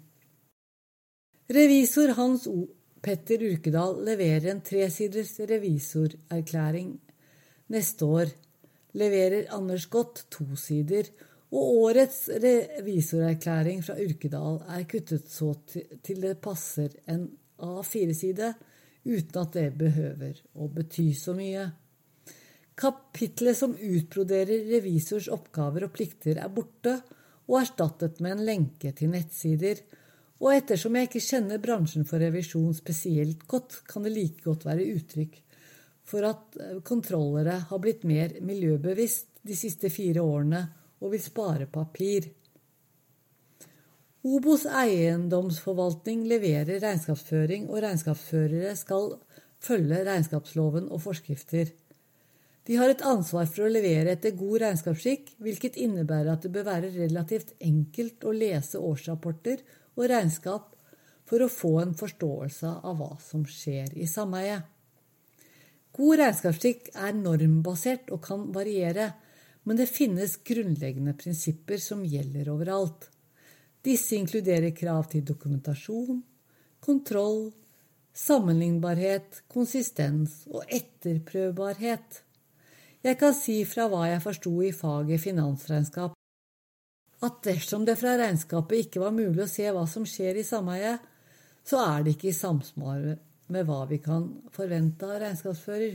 Revisor Hans O. Petter Urkedal leverer en tresiders revisorerklæring. Neste år leverer Anders Godt to sider, og årets revisorerklæring fra Urkedal er kuttet så til det passer en A4-side, uten at det behøver å bety så mye. Kapitlet som utbroderer revisors oppgaver og plikter, er borte og erstattet med en lenke til nettsider og ettersom jeg ikke kjenner bransjen for revisjon spesielt godt, kan det like godt være uttrykk for at eh, kontrollere har blitt mer miljøbevisst de siste fire årene og vil spare papir. Obos eiendomsforvaltning leverer regnskapsføring, og regnskapsførere skal følge regnskapsloven og forskrifter. De har et ansvar for å levere etter god regnskapsskikk, hvilket innebærer at det bør være relativt enkelt å lese årsrapporter og regnskap for å få en forståelse av hva som skjer i sameiet. God regnskapsskikk er normbasert og kan variere, men det finnes grunnleggende prinsipper som gjelder overalt. Disse inkluderer krav til dokumentasjon, kontroll, sammenlignbarhet, konsistens og etterprøvbarhet. Jeg kan si fra hva jeg forsto i faget finansregnskap, at dersom det fra regnskapet ikke var mulig å se hva som skjer i sameiet, så er det ikke i samsvar med hva vi kan forvente av regnskapsfører.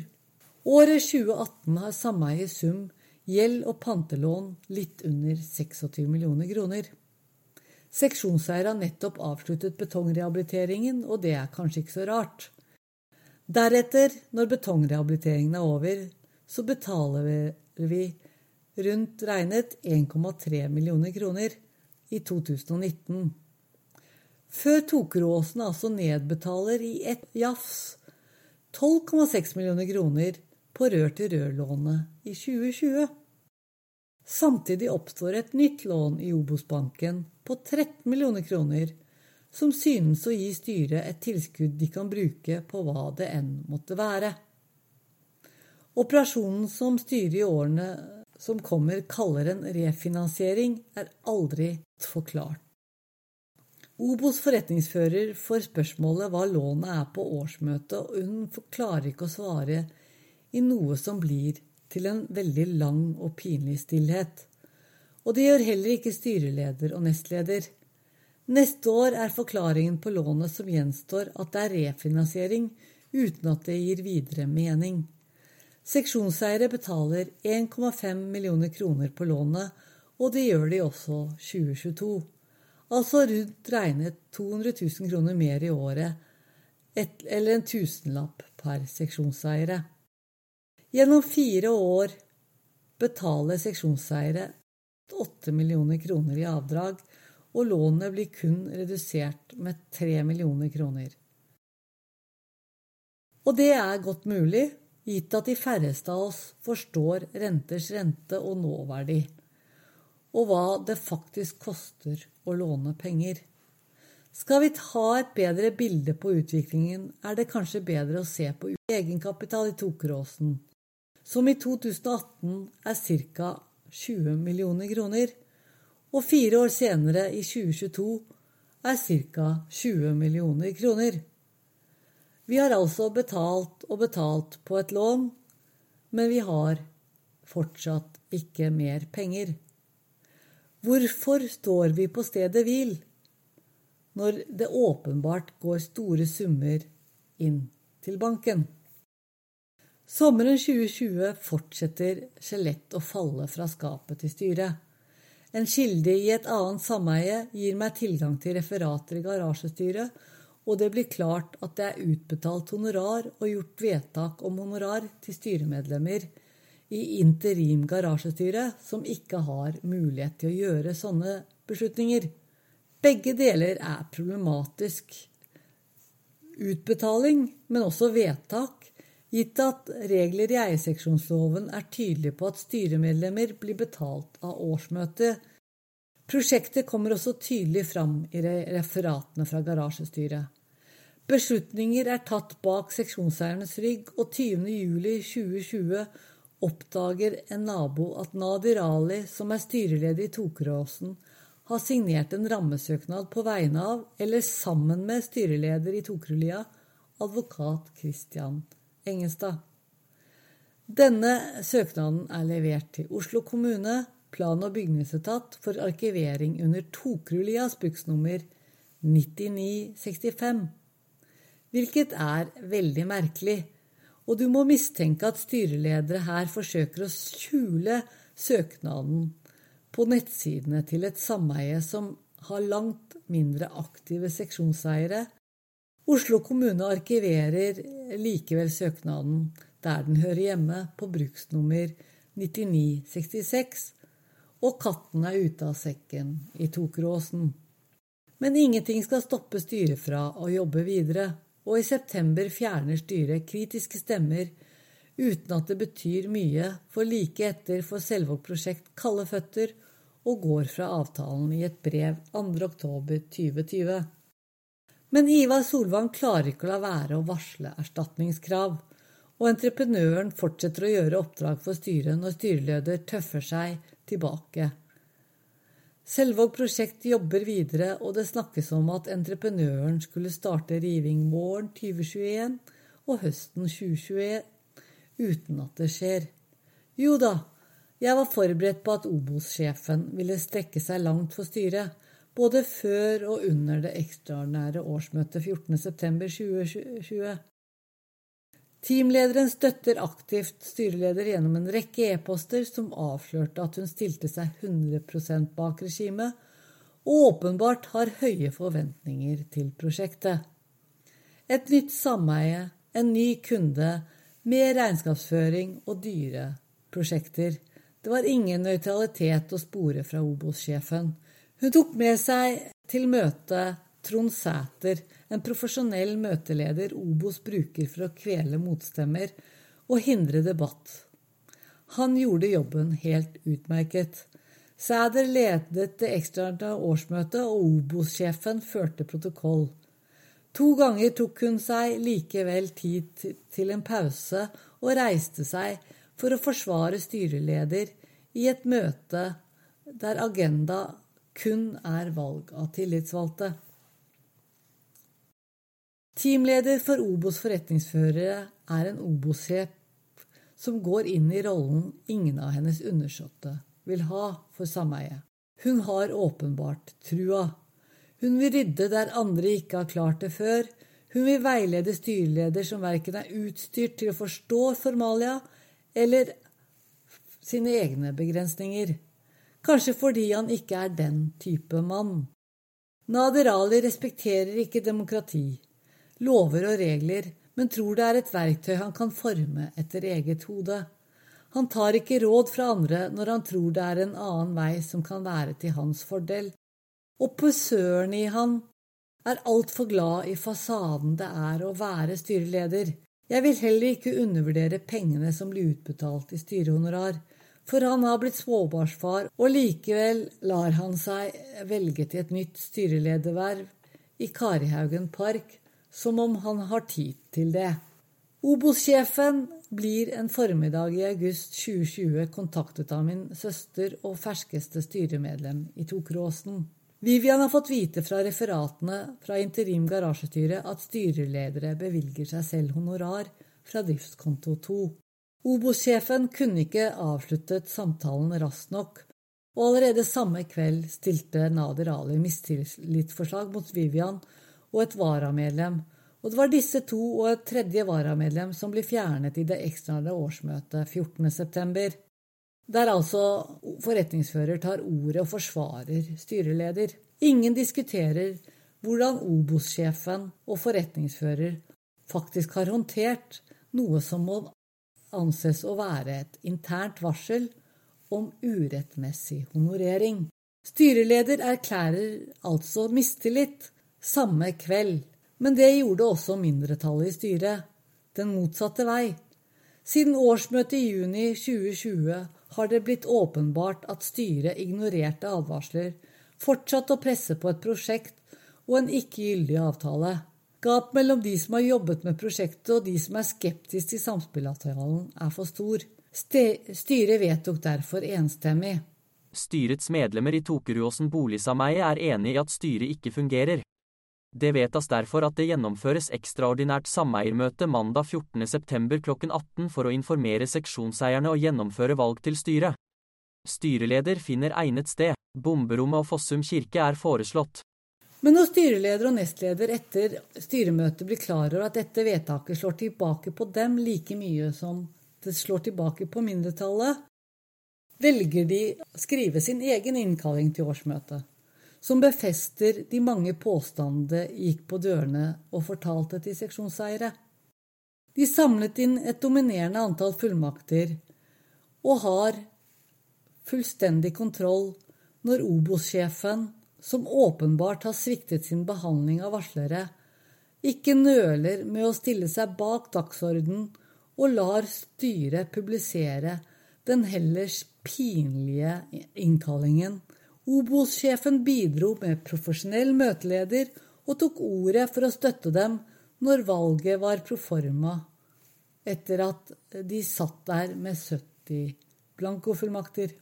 Året 2018 har sameiet i sum gjeld og pantelån litt under 26 millioner kroner. Seksjonseier har nettopp avsluttet betongrehabiliteringen, og det er kanskje ikke så rart. Deretter, når betongrehabiliteringen er over, så betaler vi rundt regnet 1,3 millioner kroner i 2019. Før Tokeråsen altså nedbetaler i ett jafs 12,6 millioner kroner på rør-til-rør-lånet i 2020. Samtidig oppstår et nytt lån i Obos-banken på 13 millioner kroner, som synes å gi styret et tilskudd de kan bruke på hva det enn måtte være. Operasjonen som styret i årene som kommer kaller en refinansiering, er aldri forklart. Obos forretningsfører får spørsmålet hva lånet er på årsmøtet, og hun klarer ikke å svare i noe som blir til en veldig lang og pinlig stillhet. Og det gjør heller ikke styreleder og nestleder. Neste år er forklaringen på lånet som gjenstår, at det er refinansiering uten at det gir videre mening. Seksjonseiere betaler 1,5 millioner kroner på lånet, og det gjør de også 2022. Altså rundt regnet 200 000 kroner mer i året, et, eller en tusenlapp per seksjonseiere. Gjennom fire år betaler seksjonseiere 8 millioner kroner i avdrag, og lånet blir kun redusert med 3 millioner kroner. Og det er godt mulig, gitt at de færreste av oss forstår renters rente og nåverdi, og hva det faktisk koster å låne penger. Skal vi ta et bedre bilde på utviklingen, er det kanskje bedre å se på egenkapital i Tokeråsen som i 2018 er ca. 20 millioner kroner, og fire år senere, i 2022, er ca. 20 millioner kroner. Vi har altså betalt og betalt på et lån, men vi har fortsatt ikke mer penger. Hvorfor står vi på stedet hvil når det åpenbart går store summer inn til banken? Sommeren 2020 fortsetter skjelett å falle fra skapet til styret. En kilde i et annet sameie gir meg tilgang til referater i garasjestyret, og det blir klart at det er utbetalt honorar og gjort vedtak om honorar til styremedlemmer i interim garasjestyre som ikke har mulighet til å gjøre sånne beslutninger. Begge deler er problematisk. Utbetaling, men også vedtak, gitt at regler i eierseksjonsloven er tydelige på at styremedlemmer blir betalt av årsmøtet. Prosjektet kommer også tydelig fram i referatene fra garasjestyret. Beslutninger er tatt bak seksjonseiernes rygg, og 20.07.2020 oppdager en nabo at Nadir Ali, som er styreleder i Tokeråsen, har signert en rammesøknad på vegne av, eller sammen med styreleder i Tokerulia, advokat Christian Engestad. Denne søknaden er levert til Oslo kommune, plan- og bygningsetat for arkivering under Tokrulias bruksnummer 9965, hvilket er veldig merkelig, og du må mistenke at styreledere her forsøker å skjule søknaden på nettsidene til et sameie som har langt mindre aktive seksjonseiere. Oslo kommune arkiverer likevel søknaden der den hører hjemme, på bruksnummer 9966, og katten er ute av sekken i Tokeråsen. Men ingenting skal stoppe styret fra å jobbe videre, og i september fjerner styret kritiske stemmer uten at det betyr mye, for like etter får Selvåg prosjekt kalde føtter og går fra avtalen i et brev 2.10.2020. Men Ivar Solvang klarer ikke å la være å varsle erstatningskrav, og entreprenøren fortsetter å gjøre oppdrag for styret når styreleder tøffer seg tilbake. Selvåg prosjekt jobber videre, og det snakkes om at entreprenøren skulle starte riving våren 2021 og høsten 2021, uten at det skjer. Jo da, jeg var forberedt på at Obos-sjefen ville strekke seg langt for styret, både før og under det ekstraordinære årsmøtet 14.9.2020. Teamlederen støtter aktivt styreleder gjennom en rekke e-poster som avslørte at hun stilte seg 100 bak regimet, og åpenbart har høye forventninger til prosjektet. Et nytt sameie, en ny kunde, mer regnskapsføring og dyre prosjekter. Det var ingen nøytralitet å spore fra Obos-sjefen. Hun tok med seg til møtet Trond Sæter, en profesjonell møteleder Obos bruker for å kvele motstemmer og hindre debatt. Han gjorde jobben helt utmerket. Sæder ledet det ekstraordinære årsmøtet, og Obos-sjefen førte protokoll. To ganger tok hun seg likevel tid til en pause og reiste seg for å forsvare styreleder i et møte der agenda kun er valg av tillitsvalgte. Teamleder for Obos forretningsførere er en Obos-sjef som går inn i rollen ingen av hennes undersåtte vil ha for sameiet. Hun har åpenbart trua. Hun vil rydde der andre ikke har klart det før. Hun vil veilede styreleder som verken er utstyrt til å forstå formalia eller sine egne begrensninger. Kanskje fordi han ikke er den type mann. Nader Ali respekterer ikke demokrati lover og regler, men tror det er et verktøy han kan forme etter eget hode. Han tar ikke råd fra andre når han tror det er en annen vei som kan være til hans fordel. Og posøren i han er altfor glad i fasaden det er å være styreleder. Jeg vil heller ikke undervurdere pengene som blir utbetalt i styrehonorar, for han har blitt småbarnsfar, og likevel lar han seg velge til et nytt styrelederverv i Karihaugen park, som om han har tid til det. Obos-sjefen blir en formiddag i august 2020 kontaktet av min søster og ferskeste styremedlem i Tokråsen. Vivian har fått vite fra referatene fra interim garasjestyre at styreledere bevilger seg selv honorar fra driftskonto 2. Obos-sjefen kunne ikke avsluttet samtalen raskt nok, og allerede samme kveld stilte Nader Ali mistillitsforslag mot Vivian og et varamedlem, og det var disse to og et tredje varamedlem som ble fjernet i det ekstraordinære årsmøtet 14.9., der altså forretningsfører tar ordet og forsvarer styreleder. Ingen diskuterer hvordan Obos-sjefen og forretningsfører faktisk har håndtert noe som må anses å være et internt varsel om urettmessig honorering. Styreleder erklærer altså mistillit samme kveld. Men det gjorde også mindretallet i styret. Den motsatte vei. Siden årsmøtet i juni 2020 har det blitt åpenbart at styret ignorerte advarsler, fortsatte å presse på et prosjekt og en ikke gyldig avtale. Gap mellom de som har jobbet med prosjektet og de som er skeptiske til samspillavtalen, er for stor. Styret vedtok derfor enstemmig. Styrets medlemmer i Tokeruåsen boligsameie er enig i at styret ikke fungerer. Det vedtas derfor at det gjennomføres ekstraordinært sameiermøte mandag 14.9 klokken 18 for å informere seksjonseierne og gjennomføre valg til styret. Styreleder finner egnet sted. Bomberommet og Fossum kirke er foreslått. Men når styreleder og nestleder etter styremøtet blir klar over at dette vedtaket slår tilbake på dem like mye som det slår tilbake på mindretallet, velger de å skrive sin egen innkalling til årsmøtet som befester de mange påstandene gikk på dørene og fortalte til seksjonseiere. De samlet inn et dominerende antall fullmakter og har fullstendig kontroll når Obos-sjefen, som åpenbart har sviktet sin behandling av varslere, ikke nøler med å stille seg bak dagsorden og lar styret publisere den hellers pinlige innkallingen. Obos-sjefen bidro med profesjonell møteleder og tok ordet for å støtte dem når valget var proforma, etter at de satt der med 70 blankofullmakter.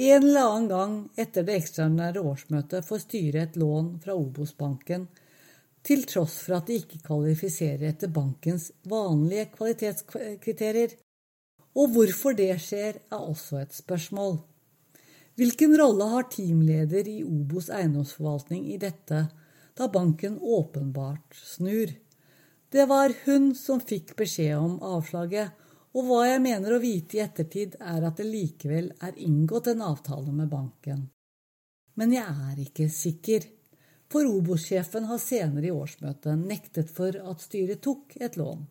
En eller annen gang etter det ekstraordinære årsmøtet får styret et lån fra Obos-banken, til tross for at de ikke kvalifiserer etter bankens vanlige kvalitetskriterier. Og hvorfor det skjer, er også et spørsmål. Hvilken rolle har teamleder i Obos eiendomsforvaltning i dette, da banken åpenbart snur? Det var hun som fikk beskjed om avslaget, og hva jeg mener å vite i ettertid, er at det likevel er inngått en avtale med banken. Men jeg er ikke sikker, for Obos-sjefen har senere i årsmøtet nektet for at styret tok et lån.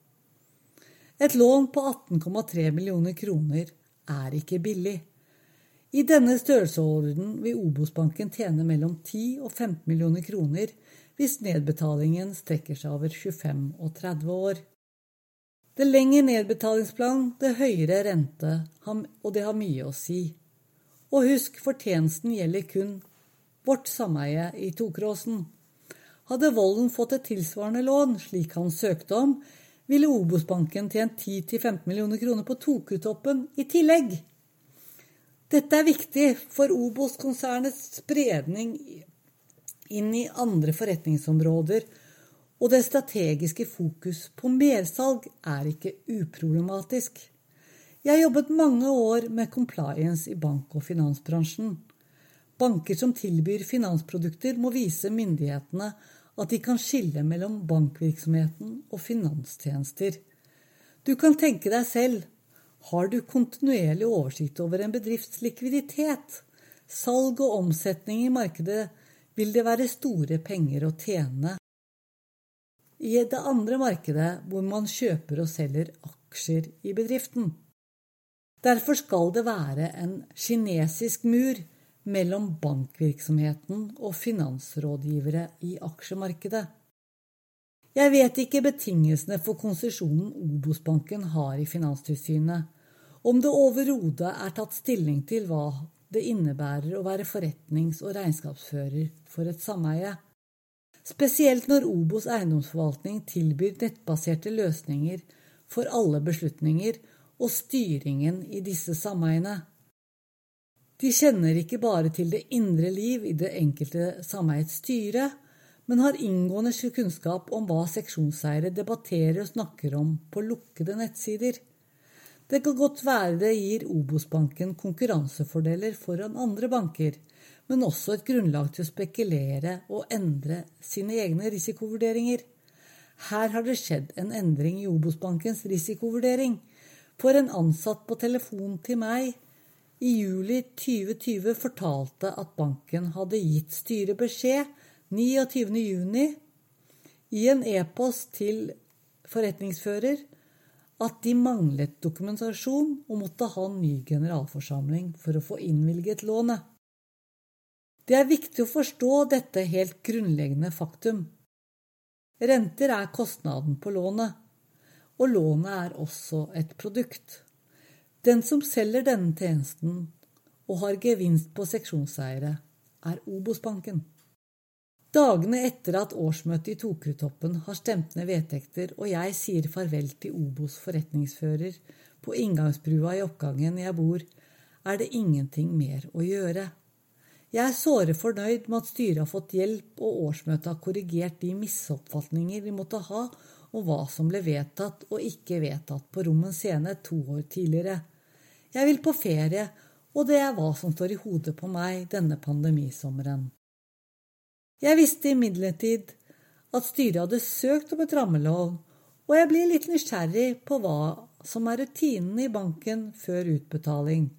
Et lån på 18,3 millioner kroner er ikke billig. I denne størrelsesorden vil Obos-banken tjene mellom 10 og 15 millioner kroner hvis nedbetalingen strekker seg over 25 og 30 år. Det lengre nedbetalingsplan, det høyere rente, og det har mye å si. Og husk, fortjenesten gjelder kun vårt sameie i Tokråsen. Hadde Volden fått et tilsvarende lån, slik han søkte om, ville Obos-banken tjent 10-15 millioner kroner på Tokutoppen i tillegg. Dette er viktig for Obos-konsernets spredning inn i andre forretningsområder og det strategiske fokus på mersalg er ikke uproblematisk. Jeg har jobbet mange år med compliance i bank- og finansbransjen. Banker som tilbyr finansprodukter, må vise myndighetene at de kan skille mellom bankvirksomheten og finanstjenester. Du kan tenke deg selv, har du kontinuerlig oversikt over en bedrifts likviditet, salg og omsetning i markedet, vil det være store penger å tjene i det andre markedet hvor man kjøper og selger aksjer i bedriften. Derfor skal det være en kinesisk mur mellom bankvirksomheten og finansrådgivere i aksjemarkedet. Jeg vet ikke betingelsene for konsesjonen Obos-banken har i Finanstilsynet, om det overhodet er tatt stilling til hva det innebærer å være forretnings- og regnskapsfører for et sameie spesielt når Obos eiendomsforvaltning tilbyr nettbaserte løsninger for alle beslutninger og styringen i disse sameiene. De kjenner ikke bare til det indre liv i det enkelte sameiets styre, men har inngående kunnskap om hva seksjonseiere debatterer og snakker om på lukkede nettsider. Det kan godt være det gir Obos-banken konkurransefordeler foran andre banker, men også et grunnlag til å spekulere og endre sine egne risikovurderinger. Her har det skjedd en endring i Obos-bankens risikovurdering. For en ansatt på telefon til meg i juli 2020 fortalte at banken hadde gitt styret beskjed 29.6 i en e-post til forretningsfører at de manglet dokumentasjon og måtte ha en ny generalforsamling for å få innvilget lånet. Det er viktig å forstå dette helt grunnleggende faktum. Renter er kostnaden på lånet, og lånet er også et produkt. Den som selger denne tjenesten og har gevinst på seksjonseiere, er Obos-banken. Dagene etter at årsmøtet i Tokerudtoppen har stemt ned vedtekter og jeg sier farvel til Obos forretningsfører på inngangsbrua i oppgangen jeg bor, er det ingenting mer å gjøre. Jeg er såre fornøyd med at styret har fått hjelp og årsmøtet har korrigert de misoppfatninger vi måtte ha om hva som ble vedtatt og ikke vedtatt på Rommen scene to år tidligere. Jeg vil på ferie, og det er hva som står i hodet på meg denne pandemisommeren. Jeg visste imidlertid at styret hadde søkt om et rammelån, og jeg blir litt nysgjerrig på hva som er rutinene i banken før utbetaling.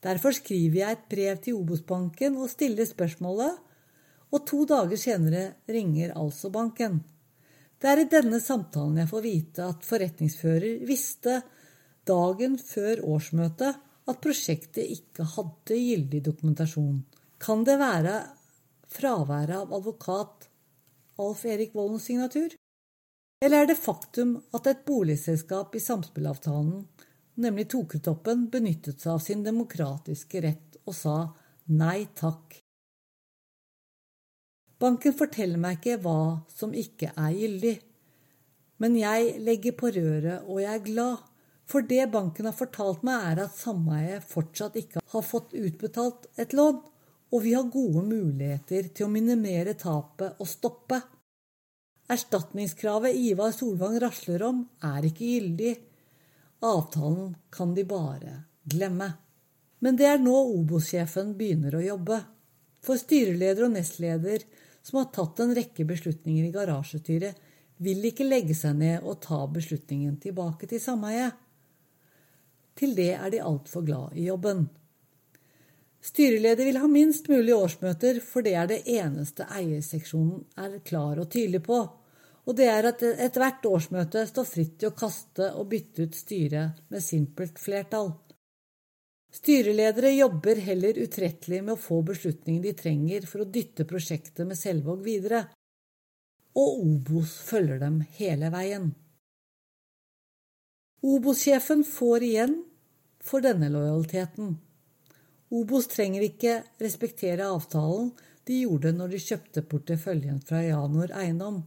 Derfor skriver jeg et brev til Obos-banken og stiller spørsmålet, og to dager senere ringer altså banken. Det er i denne samtalen jeg får vite at forretningsfører visste dagen før årsmøtet at prosjektet ikke hadde gyldig dokumentasjon. Kan det være fraværet av advokat Alf Erik Voldens signatur? Eller er det faktum at et boligselskap i samspillavtalen, nemlig Tokretoppen, benyttet seg av sin demokratiske rett og sa nei takk? Banken forteller meg ikke hva som ikke er gyldig, men jeg legger på røret, og jeg er glad, for det banken har fortalt meg, er at sameiet fortsatt ikke har fått utbetalt et lån, og vi har gode muligheter til å minimere tapet og stoppe. Erstatningskravet Ivar Solvang rasler om, er ikke gyldig. Avtalen kan de bare glemme. Men det er nå Obos-sjefen begynner å jobbe. For styreleder og nestleder, som har tatt en rekke beslutninger i garasjestyret, vil ikke legge seg ned og ta beslutningen tilbake til sameiet. Til det er de altfor glad i jobben. Styreleder vil ha minst mulig årsmøter, for det er det eneste eierseksjonen er klar og tydelig på, og det er at ethvert årsmøte står fritt til å kaste og bytte ut styret med simpelt flertall. Styreledere jobber heller utrettelig med å få beslutningen de trenger for å dytte prosjektet med Selvåg videre, og Obos følger dem hele veien. Obos-sjefen får igjen for denne lojaliteten. Obos trenger ikke respektere avtalen de gjorde når de kjøpte porteføljen fra Janor Eiendom.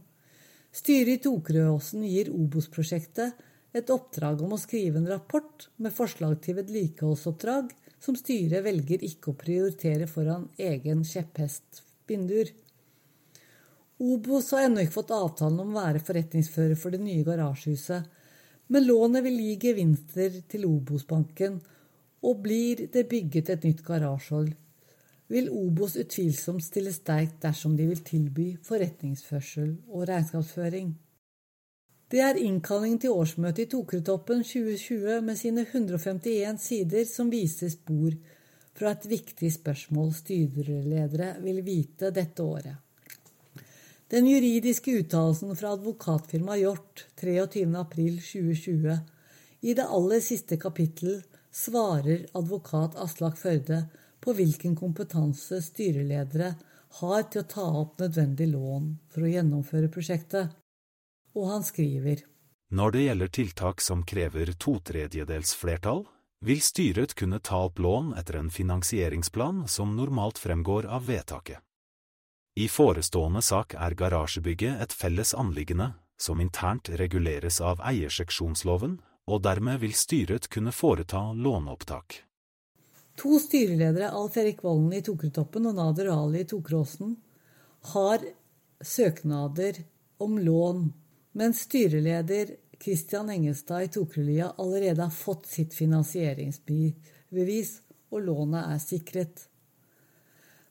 Styret i Tokerødåsen gir Obos-prosjektet et oppdrag om å skrive en rapport med forslag til vedlikeholdsoppdrag som styret velger ikke å prioritere foran egen kjepphest Bindur. Obos har ennå ikke fått avtalen om å være forretningsfører for det nye garasjehuset, men lånet vil gi gevinster til Obos-banken og blir det bygget et nytt garasjehold, vil Obos utvilsomt stille sterkt dersom de vil tilby forretningsførsel og regnskapsføring. Det er innkalling til årsmøtet i Tokretoppen 2020 med sine 151 sider som viser spor fra et viktig spørsmål styreledere vil vite dette året. Den juridiske uttalelsen fra advokatfirmaet Hjort 23.4.2020 i det aller siste kapittel svarer advokat Aslak Førde på hvilken kompetanse styreledere har til å ta opp nødvendig lån for å gjennomføre prosjektet, og han skriver Når det gjelder tiltak som krever to tredjedels flertall, vil styret kunne ta opp lån etter en finansieringsplan som normalt fremgår av vedtaket. I forestående sak er garasjebygget et felles anliggende som internt reguleres av eierseksjonsloven og dermed vil styret kunne foreta låneopptak. To styreledere, Alf Erik Volden i Tokertoppen og Nader Ali i Tokeråsen, har søknader om lån, mens styreleder Christian Engestad i Tokerlia allerede har fått sitt finansieringsbevis, og lånet er sikret.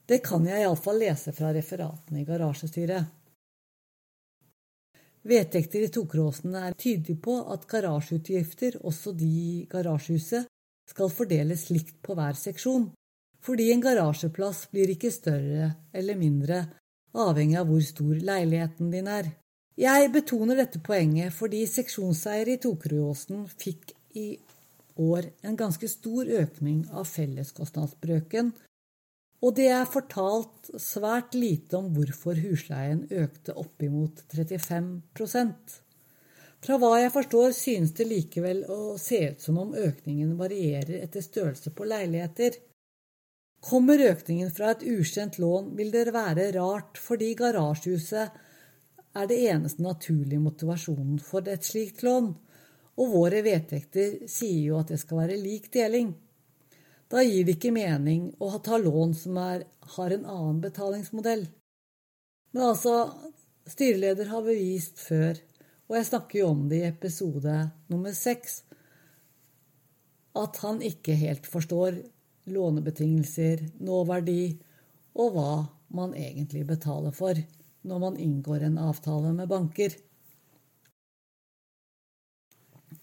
Det kan jeg iallfall lese fra referatene i garasjestyret. Vedtekter i Tokeråsen er tydelige på at garasjeutgifter, også de i garasjehuset, skal fordeles likt på hver seksjon, fordi en garasjeplass blir ikke større eller mindre avhengig av hvor stor leiligheten din er. Jeg betoner dette poenget fordi seksjonseiere i Tokerudåsen fikk i år en ganske stor økning av felleskostnadsbrøken og det er fortalt svært lite om hvorfor husleien økte oppimot 35% Fra hva jeg forstår, synes det likevel å se ut som om økningen varierer etter størrelse på leiligheter. Kommer økningen fra et ukjent lån, vil det være rart, fordi garasjehuset er det eneste naturlige motivasjonen for et slikt lån, og våre vedtekter sier jo at det skal være lik deling. Da gir det ikke mening å ta lån som er, har en annen betalingsmodell. Men altså, styreleder har bevist før, og jeg snakker jo om det i episode nummer seks, at han ikke helt forstår lånebetingelser, nåverdi og hva man egentlig betaler for når man inngår en avtale med banker.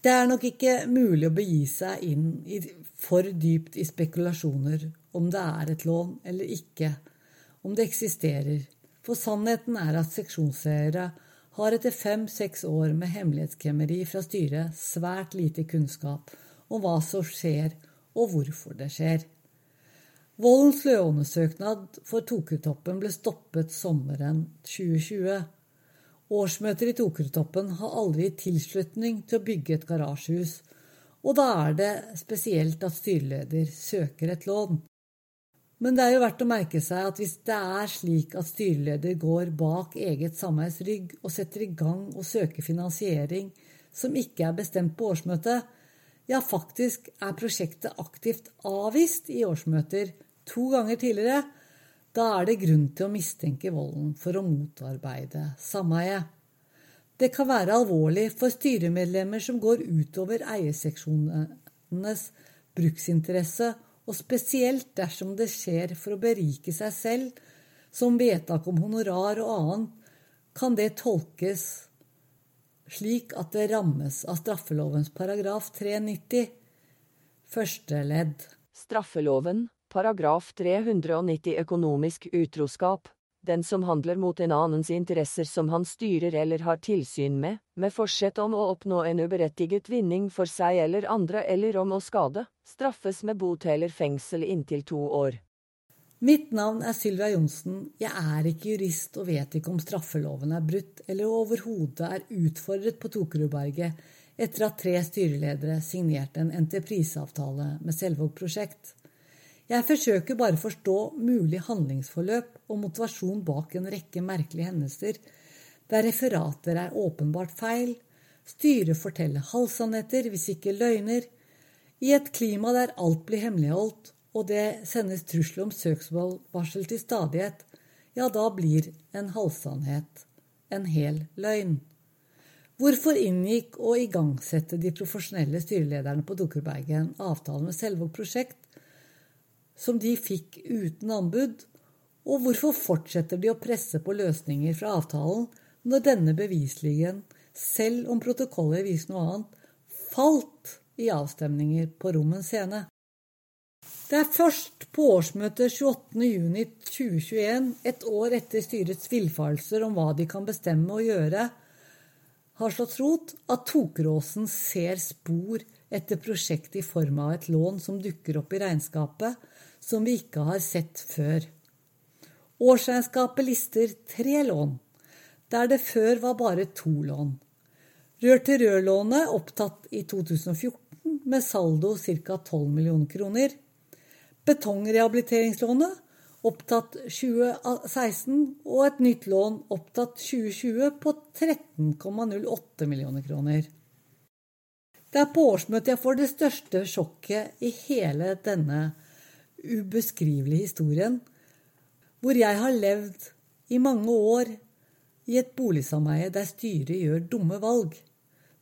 Det er nok ikke mulig å begi seg inn i, for dypt i spekulasjoner om det er et lån eller ikke, om det eksisterer, for sannheten er at seksjonseiere har etter fem–seks år med hemmelighetskremmeri fra styret svært lite kunnskap om hva som skjer og hvorfor det skjer. Voldens lånesøknad for Tokertoppen ble stoppet sommeren 2020, Årsmøter i Tokertoppen har aldri tilslutning til å bygge et garasjehus, og da er det spesielt at styreleder søker et lån. Men det er jo verdt å merke seg at hvis det er slik at styreleder går bak eget sameies rygg og setter i gang og søker finansiering som ikke er bestemt på årsmøtet, ja, faktisk er prosjektet aktivt avvist i årsmøter to ganger tidligere, da er det grunn til å mistenke volden for å motarbeide sameiet. Det kan være alvorlig for styremedlemmer som går utover eierseksjonenes bruksinteresse, og spesielt dersom det skjer for å berike seg selv, som vedtak om honorar og annet, kan det tolkes slik at det rammes av straffelovens paragraf 390, første ledd. Straffeloven, paragraf 390 økonomisk utroskap den som handler mot en annens interesser som han styrer eller har tilsyn med, med forsett om å oppnå en uberettiget vinning for seg eller andre eller om å skade, straffes med bot eller fengsel inntil to år. Mitt navn er Sylvia Johnsen. Jeg er ikke jurist og vet ikke om straffeloven er brutt eller overhodet er utfordret på Tokerudberget etter at tre styreledere signerte en entrepriseavtale med Selvåg prosjekt. Jeg forsøker bare å forstå mulig handlingsforløp og motivasjon bak en rekke merkelige hendelser, der referater er åpenbart feil, styret forteller halvsannheter, hvis ikke løgner, i et klima der alt blir hemmeligholdt, og det sendes trusler om søksmålvarsel til stadighet, ja, da blir en halvsannhet en hel løgn. Hvorfor inngikk å igangsette de profesjonelle styrelederne på Dukkerbergen en avtale med Selvåg prosjekt som de fikk uten anbud, og hvorfor fortsetter de å presse på løsninger fra avtalen når denne bevisligen, selv om protokollet viser noe annet, falt i avstemninger på Rommens scene? Det er først på årsmøtet 28.6.2021, et år etter styrets villfarelser om hva de kan bestemme og gjøre, har slått rot at Tokeråsen ser spor etter prosjektet i form av et lån som dukker opp i regnskapet, som vi ikke har sett før. Årsregnskapet lister tre lån, der det før var bare to lån. Rør-til-rør-lånet opptatt i 2014 med saldo ca. 12 millioner kroner. Betongrehabiliteringslånet opptatt 2016 og et nytt lån opptatt 2020 på 13,08 millioner kroner. Det er på årsmøtet jeg får det største sjokket i hele denne ubeskrivelige historien, hvor jeg har levd i mange år i et boligsameie der styret gjør dumme valg,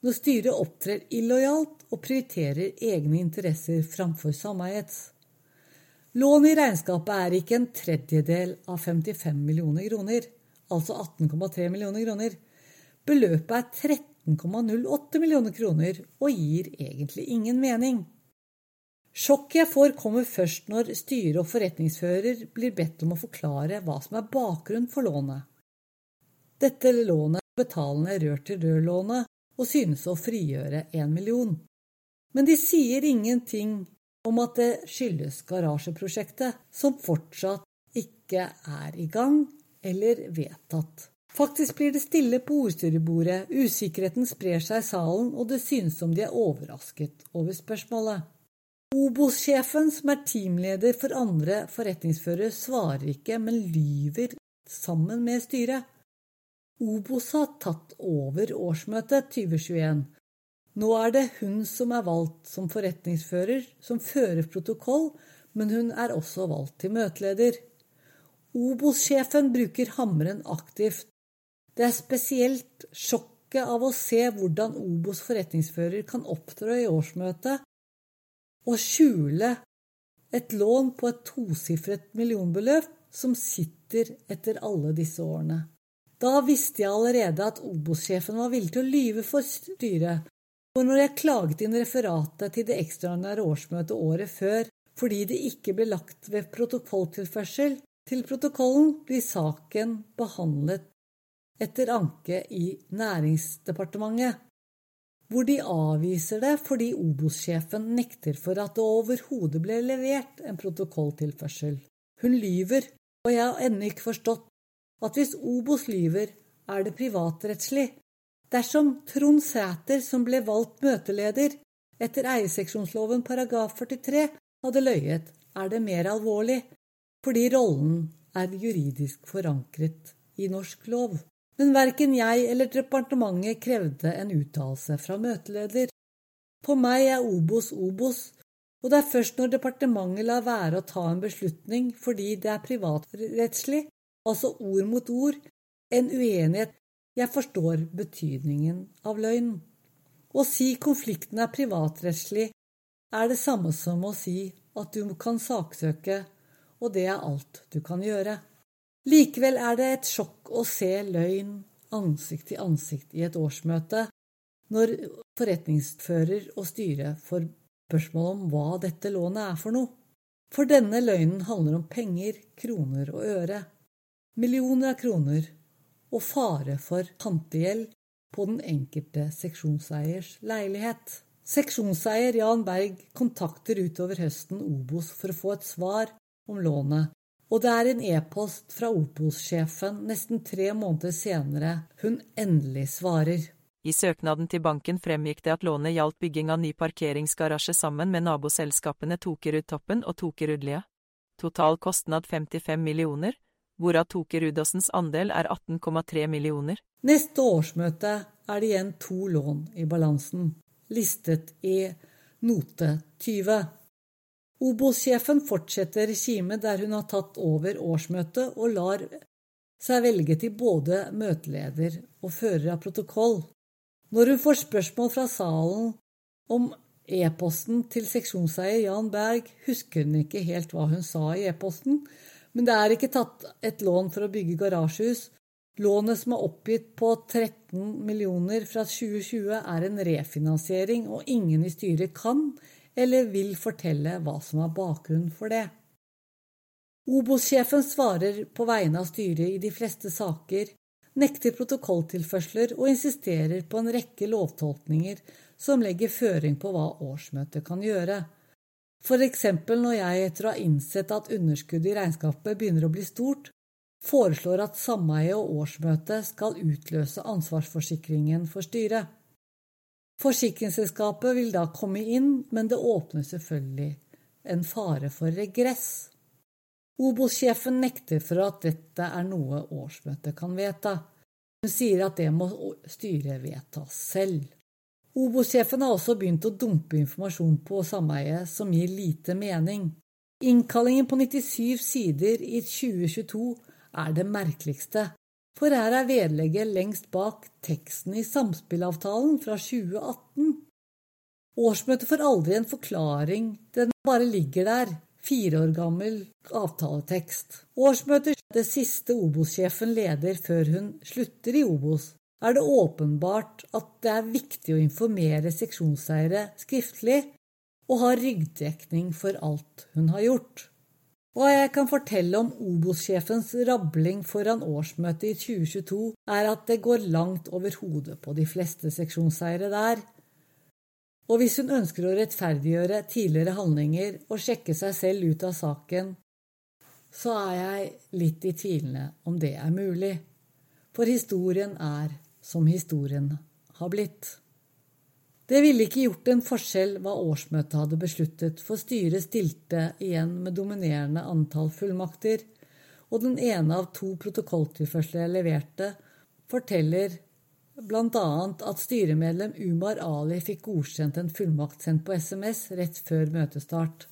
når styret opptrer illojalt og prioriterer egne interesser framfor sameiets. Lånet i regnskapet er ikke en tredjedel av 55 millioner kroner, altså 18,3 millioner kroner. Beløpet er 13,08 millioner kroner og gir egentlig ingen mening. Sjokket jeg får, kommer først når styre og forretningsfører blir bedt om å forklare hva som er bakgrunnen for lånet. Dette lånet er betalende rør-til-rør-lånet og synes å frigjøre én million. Men de sier ingenting om at det skyldes garasjeprosjektet, som fortsatt ikke er i gang eller vedtatt. Faktisk blir det stille på ordstyrebordet, usikkerheten sprer seg i salen, og det synes som de er overrasket over spørsmålet. Obos-sjefen, som er teamleder for andre forretningsførere, svarer ikke, men lyver sammen med styret. Obos har tatt over årsmøtet 2021. Nå er det hun som er valgt som forretningsfører, som fører protokoll, men hun er også valgt til møteleder. Obos-sjefen bruker hammeren aktivt. Det er spesielt sjokket av å se hvordan Obos forretningsfører kan opptre i årsmøtet å skjule et lån på et tosifret millionbeløp som sitter etter alle disse årene. Da visste jeg allerede at Obos-sjefen var villig til å lyve for styret, for når jeg klaget inn referatet til det ekstraordinære årsmøtet året før fordi det ikke ble lagt ved protokolltilførsel til protokollen, blir saken behandlet etter anke i Næringsdepartementet hvor de avviser det fordi Obos-sjefen nekter for at det overhodet ble levert en protokolltilførsel. Hun lyver, og jeg har ennå ikke forstått at hvis Obos lyver, er det privatrettslig. Dersom Trond Sæter, som ble valgt møteleder etter eierseksjonsloven paragraf 43, hadde løyet, er det mer alvorlig, fordi rollen er juridisk forankret i norsk lov. Men verken jeg eller departementet krevde en uttalelse fra møteleder. På meg er Obos Obos, og det er først når departementet lar være å ta en beslutning fordi det er privatrettslig, altså ord mot ord, en uenighet jeg forstår betydningen av løgn. Å si konflikten er privatrettslig er det samme som å si at du kan saksøke, og det er alt du kan gjøre. Likevel er det et sjokk å se løgn ansikt til ansikt i et årsmøte når forretningsfører og styre får spørsmål om hva dette lånet er for noe. For denne løgnen handler om penger, kroner og øre. Millioner av kroner og fare for pantegjeld på den enkelte seksjonseiers leilighet. Seksjonseier Jan Berg kontakter utover høsten Obos for å få et svar om lånet, og det er en e-post fra Opos-sjefen nesten tre måneder senere hun endelig svarer. I søknaden til banken fremgikk det at lånet gjaldt bygging av ny parkeringsgarasje sammen med naboselskapene Tokerud-Toppen og Tokerud-Lia. Total kostnad 55 millioner, hvorav Tokerud-Åsens andel er 18,3 millioner. Neste årsmøte er det igjen to lån i balansen, listet i note 20. Obos-sjefen fortsetter regimet der hun har tatt over årsmøtet og lar seg velge til både møteleder og fører av protokoll. Når hun får spørsmål fra salen om e-posten til seksjonseier Jan Berg, husker hun ikke helt hva hun sa i e-posten, men det er ikke tatt et lån for å bygge garasjehus. Lånet som er oppgitt på 13 millioner fra 2020, er en refinansiering, og ingen i styret kan eller vil fortelle hva som er bakgrunnen for det. Obos-sjefen svarer på vegne av styret i de fleste saker, nekter protokolltilførsler og insisterer på en rekke lovtolkninger som legger føring på hva årsmøtet kan gjøre. For eksempel når jeg, etter å ha innsett at underskuddet i regnskapet begynner å bli stort, foreslår at sameie og årsmøtet skal utløse ansvarsforsikringen for styret. Forsikringsselskapet vil da komme inn, men det åpner selvfølgelig en fare for regress. Obos-sjefen nekter for at dette er noe årsmøtet kan vedta. Hun sier at det må styret vedta selv. Obos-sjefen har også begynt å dumpe informasjon på sameiet som gir lite mening. Innkallingen på 97 sider i 2022 er det merkeligste. For her er vedlegget lengst bak teksten i samspillavtalen fra 2018. Årsmøtet får aldri en forklaring, den bare ligger der, fire år gammel avtaletekst. Årsmøtet det siste Obos-sjefen leder før hun slutter i Obos, er det åpenbart at det er viktig å informere seksjonseiere skriftlig og ha ryggdekning for alt hun har gjort. Og jeg kan fortelle om Obos-sjefens rabling foran årsmøtet i 2022 er at det går langt over hodet på de fleste seksjonseiere der. Og hvis hun ønsker å rettferdiggjøre tidligere handlinger og sjekke seg selv ut av saken, så er jeg litt i tvilende om det er mulig. For historien er som historien har blitt. Det ville ikke gjort en forskjell hva årsmøtet hadde besluttet, for styret stilte igjen med dominerende antall fullmakter, og den ene av to protokolltilførsler jeg leverte, forteller annet at styremedlem Umar Ali fikk godkjent en fullmakt sendt på SMS rett før møtestart.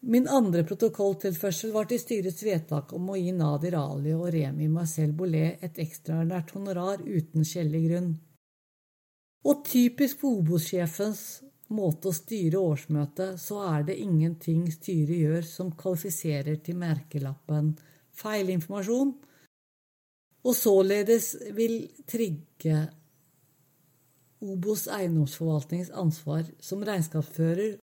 Min andre protokolltilførsel var til styrets vedtak om å gi Nadir Ali og Remi Marcel Bollet et ekstraordinært honorar uten skjellig grunn. Og typisk for Obos-sjefens måte å styre årsmøtet, så er det ingenting styret gjør som kvalifiserer til merkelappen feilinformasjon, og således vil trigge Obos eiendomsforvaltnings ansvar som regnskapsfører.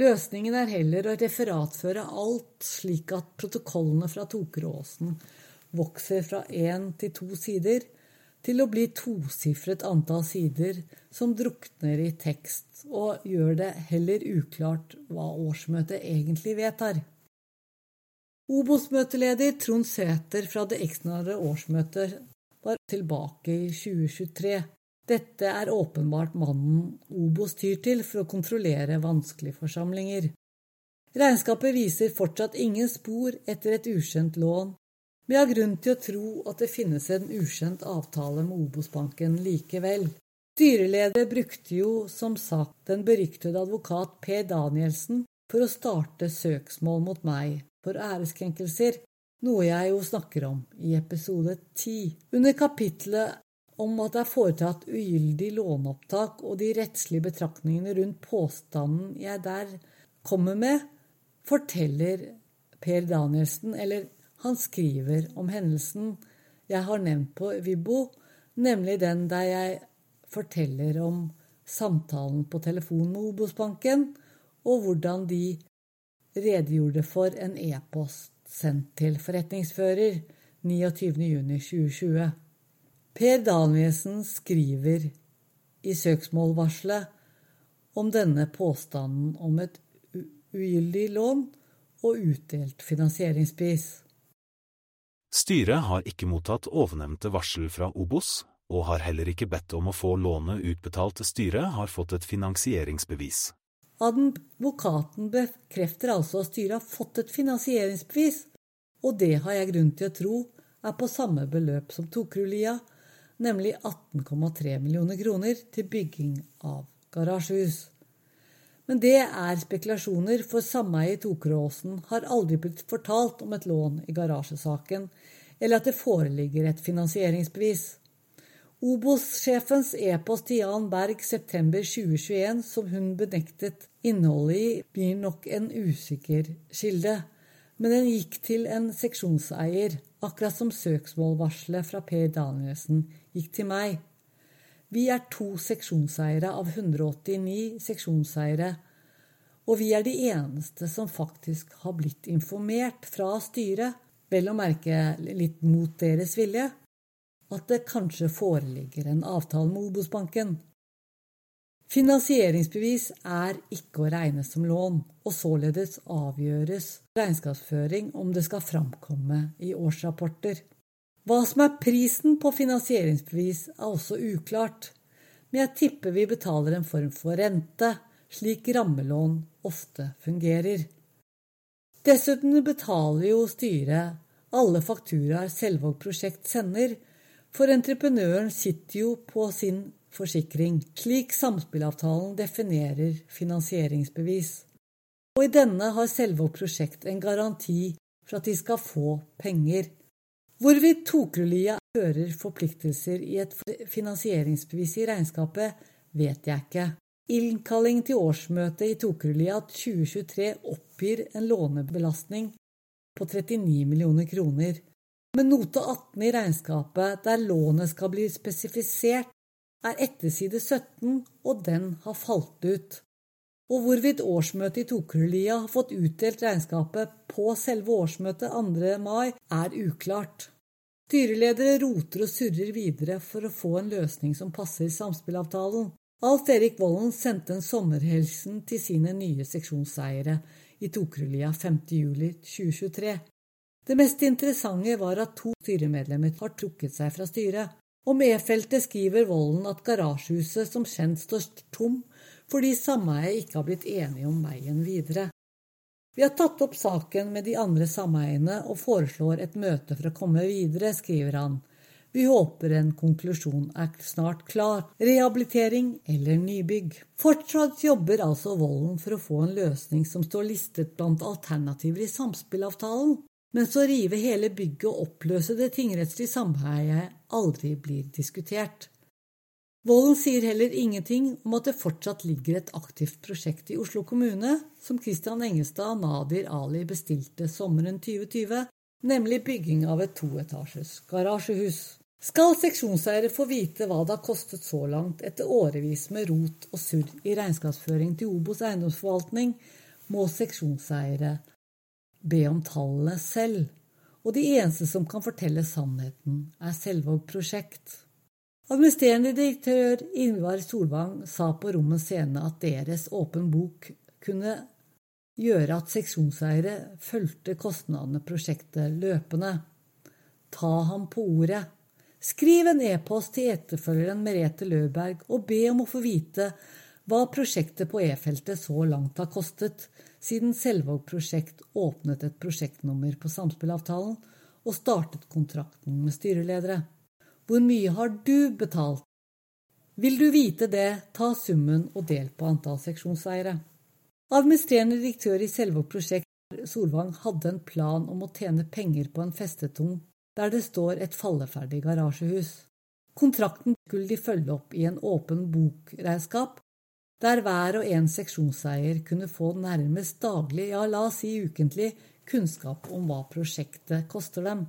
Løsningen er heller å referatføre alt slik at protokollene fra Tokeråsen vokser fra én til to sider, til å bli tosifret antall sider som drukner i tekst og gjør det heller uklart hva årsmøtet egentlig vedtar. Obos-møteleder Trond Sæther fra det ekstraordinære årsmøtet var tilbake i 2023. Dette er åpenbart mannen Obos tyr til for å kontrollere vanskelige forsamlinger. Regnskapet viser fortsatt ingen spor etter et ukjent lån, jeg har grunn til å tro at det finnes en ukjent avtale med Obos-banken likevel. Styreleder brukte jo som sagt den beryktede advokat Per Danielsen for å starte søksmål mot meg for æreskrenkelser, noe jeg jo snakker om i episode ti. Under kapitlet om at det er foretatt ugyldig låneopptak og de rettslige betraktningene rundt påstanden jeg der kommer med, forteller Per Danielsen, eller han skriver om hendelsen jeg har nevnt på Vibbo, nemlig den der jeg forteller om samtalen på telefon med Obos-banken, og hvordan de redegjorde for en e-post sendt til forretningsfører 29.6.2020. Per Danielsen skriver i søksmålvarselet om denne påstanden om et ugyldig lån og utdelt finansieringspris. Styret har ikke mottatt ovennevnte varsel fra Obos, og har heller ikke bedt om å få lånet utbetalt. Styret har fått et finansieringsbevis. Advokaten bekrefter altså at styret har fått et finansieringsbevis, og det har jeg grunn til å tro er på samme beløp som Tokrulia, nemlig 18,3 millioner kroner til bygging av garasjehus. Men det er spekulasjoner, for sameiet Tokeråsen har aldri blitt fortalt om et lån i garasjesaken, eller at det foreligger et finansieringsbevis. Obos-sjefens e-post til Jan Berg september 2021, som hun benektet innholdet i, blir nok en usikker kilde, men den gikk til en seksjonseier, akkurat som søksmålvarselet fra Per Danielsen gikk til meg. Vi er to seksjonseiere av 189 seksjonseiere, og vi er de eneste som faktisk har blitt informert fra styret, vel å merke litt mot deres vilje, at det kanskje foreligger en avtale med Obos-banken. Finansieringsbevis er ikke å regne som lån, og således avgjøres regnskapsføring om det skal framkomme i årsrapporter. Hva som er prisen på finansieringsbevis er også uklart, men jeg tipper vi betaler en form for rente, slik rammelån ofte fungerer. Dessuten betaler jo styret alle fakturaer Selvåg prosjekt sender, for entreprenøren sitter jo på sin forsikring, slik samspillavtalen definerer finansieringsbevis. Og i denne har Selvåg prosjekt en garanti for at de skal få penger. Hvorvidt Tokerlia fører forpliktelser i et finansieringsbevis i regnskapet, vet jeg ikke. Innkalling til årsmøte i Tokerlia 2023 oppgir en lånebelastning på 39 millioner kroner. Men note 18 i regnskapet, der lånet skal bli spesifisert, er etter side 17, og den har falt ut. Og hvorvidt årsmøtet i Tokerlia har fått utdelt regnskapet på selve årsmøtet 2. mai, er uklart. Styreledere roter og surrer videre for å få en løsning som passer samspillavtalen. Alf Erik Vollen sendte en sommerhelsen til sine nye seksjonseiere i Tokerlia 5. juli 2023. Det mest interessante var at to styremedlemmer har trukket seg fra styret. Om E-feltet skriver Vollen at garasjehuset som kjent står tom fordi sameiet ikke har blitt enige om veien videre. Vi har tatt opp saken med de andre sameiene og foreslår et møte for å komme videre, skriver han. Vi håper en konklusjon er snart klar, rehabilitering eller nybygg. Fortsatt jobber altså Volden for å få en løsning som står listet blant alternativer i samspillavtalen men så rive hele bygget og oppløse det tingrettslige sameiet aldri blir diskutert. Volden sier heller ingenting om at det fortsatt ligger et aktivt prosjekt i Oslo kommune, som Christian Engestad og Nadir Ali bestilte sommeren 2020, nemlig bygging av et toetasjes garasjehus. Skal seksjonseiere få vite hva det har kostet så langt etter årevis med rot og surr i regnskapsføring til Obos eiendomsforvaltning, må seksjonseiere be om tallene selv, og de eneste som kan fortelle sannheten, er Selvåg prosjekt. Administrerende direktør Ingvar Solvang sa på Rommens Scene at deres Åpen bok kunne gjøre at seksjonseiere fulgte kostnadene prosjektet løpende. Ta ham på ordet. Skriv en e-post til etterfølgeren Merete Løberg og be om å få vite hva prosjektet på E-feltet så langt har kostet, siden Selvåg prosjekt åpnet et prosjektnummer på samspillavtalen og startet kontrakten med styreledere. Hvor mye har du betalt? Vil du vite det, ta summen og del på antall seksjonseiere. Administrerende direktør i selve prosjekt, Solvang, hadde en plan om å tjene penger på en festetung der det står et falleferdig garasjehus. Kontrakten skulle de følge opp i en åpen bokregnskap der hver og en seksjonseier kunne få nærmest daglig, ja la oss si ukentlig, kunnskap om hva prosjektet koster dem.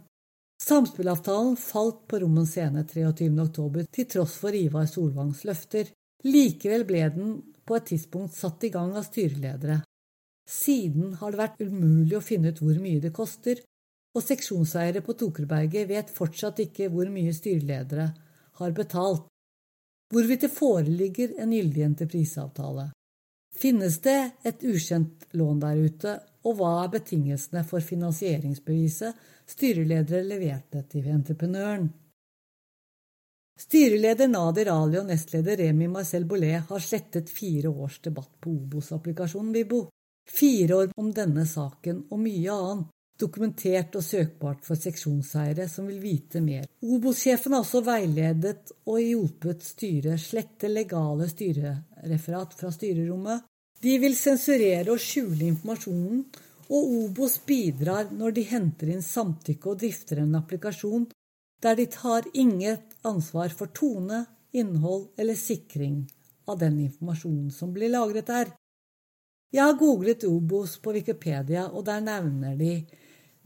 Samspillavtalen falt på Rommens scene 23.10, til tross for Ivar Solvangs løfter. Likevel ble den på et tidspunkt satt i gang av styreledere. Siden har det vært umulig å finne ut hvor mye det koster, og seksjonseiere på Tokerberget vet fortsatt ikke hvor mye styreledere har betalt hvorvidt det foreligger en gyldig entrepriseavtale. Finnes det et ukjent lån der ute, og hva er betingelsene for finansieringsbeviset styreledere leverte til entreprenøren? Styreleder Nadir Ali og nestleder Remi Marcel Bollet har slettet fire års debatt på Obos-applikasjonen Vibo. Fire år om denne saken og mye annet dokumentert og søkbart for seksjonseiere som vil vite mer. Obos-sjefen har også veiledet og hjulpet styret slette legale styrereferat fra styrerommet. De vil sensurere og skjule informasjonen, og Obos bidrar når de henter inn samtykke og drifter en applikasjon der de tar inget ansvar for tone, innhold eller sikring av den informasjonen som blir lagret der. Jeg har googlet Obos på Wikipedia, og der nevner de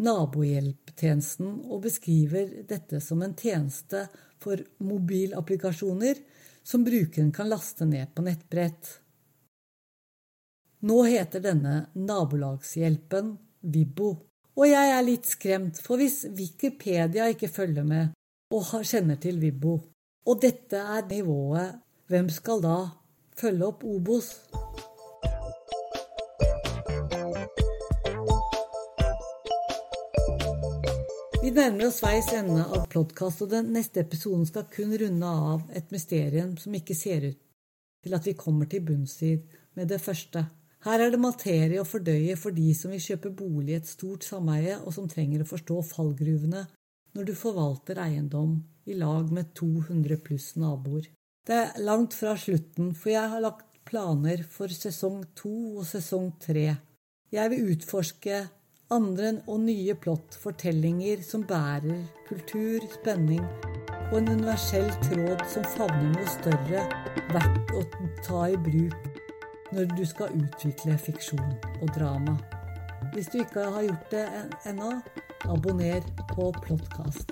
nabohjelptjenesten og beskriver dette som en tjeneste for mobilapplikasjoner som brukeren kan laste ned på nettbrett. Nå heter denne nabolagshjelpen Vibbo, og jeg er litt skremt, for hvis Wikipedia ikke følger med og kjenner til Vibbo, og dette er nivået, hvem skal da følge opp Obos? Vi nærmer oss veis ende av podkast, og den neste episoden skal kun runde av et mysterium som ikke ser ut til at vi kommer til bunns i med det første. Her er det materie å fordøye for de som vil kjøpe bolig i et stort sameie, og som trenger å forstå fallgruvene når du forvalter eiendom i lag med 200 pluss naboer. Det er langt fra slutten, for jeg har lagt planer for sesong to og sesong tre. Jeg vil utforske andre og nye plott, fortellinger som bærer kultur, spenning og en universell tråd som favner noe større, verdt å ta i bruk når du skal utvikle fiksjon og drama. Hvis du ikke har gjort det ennå, abonner på Plottkast.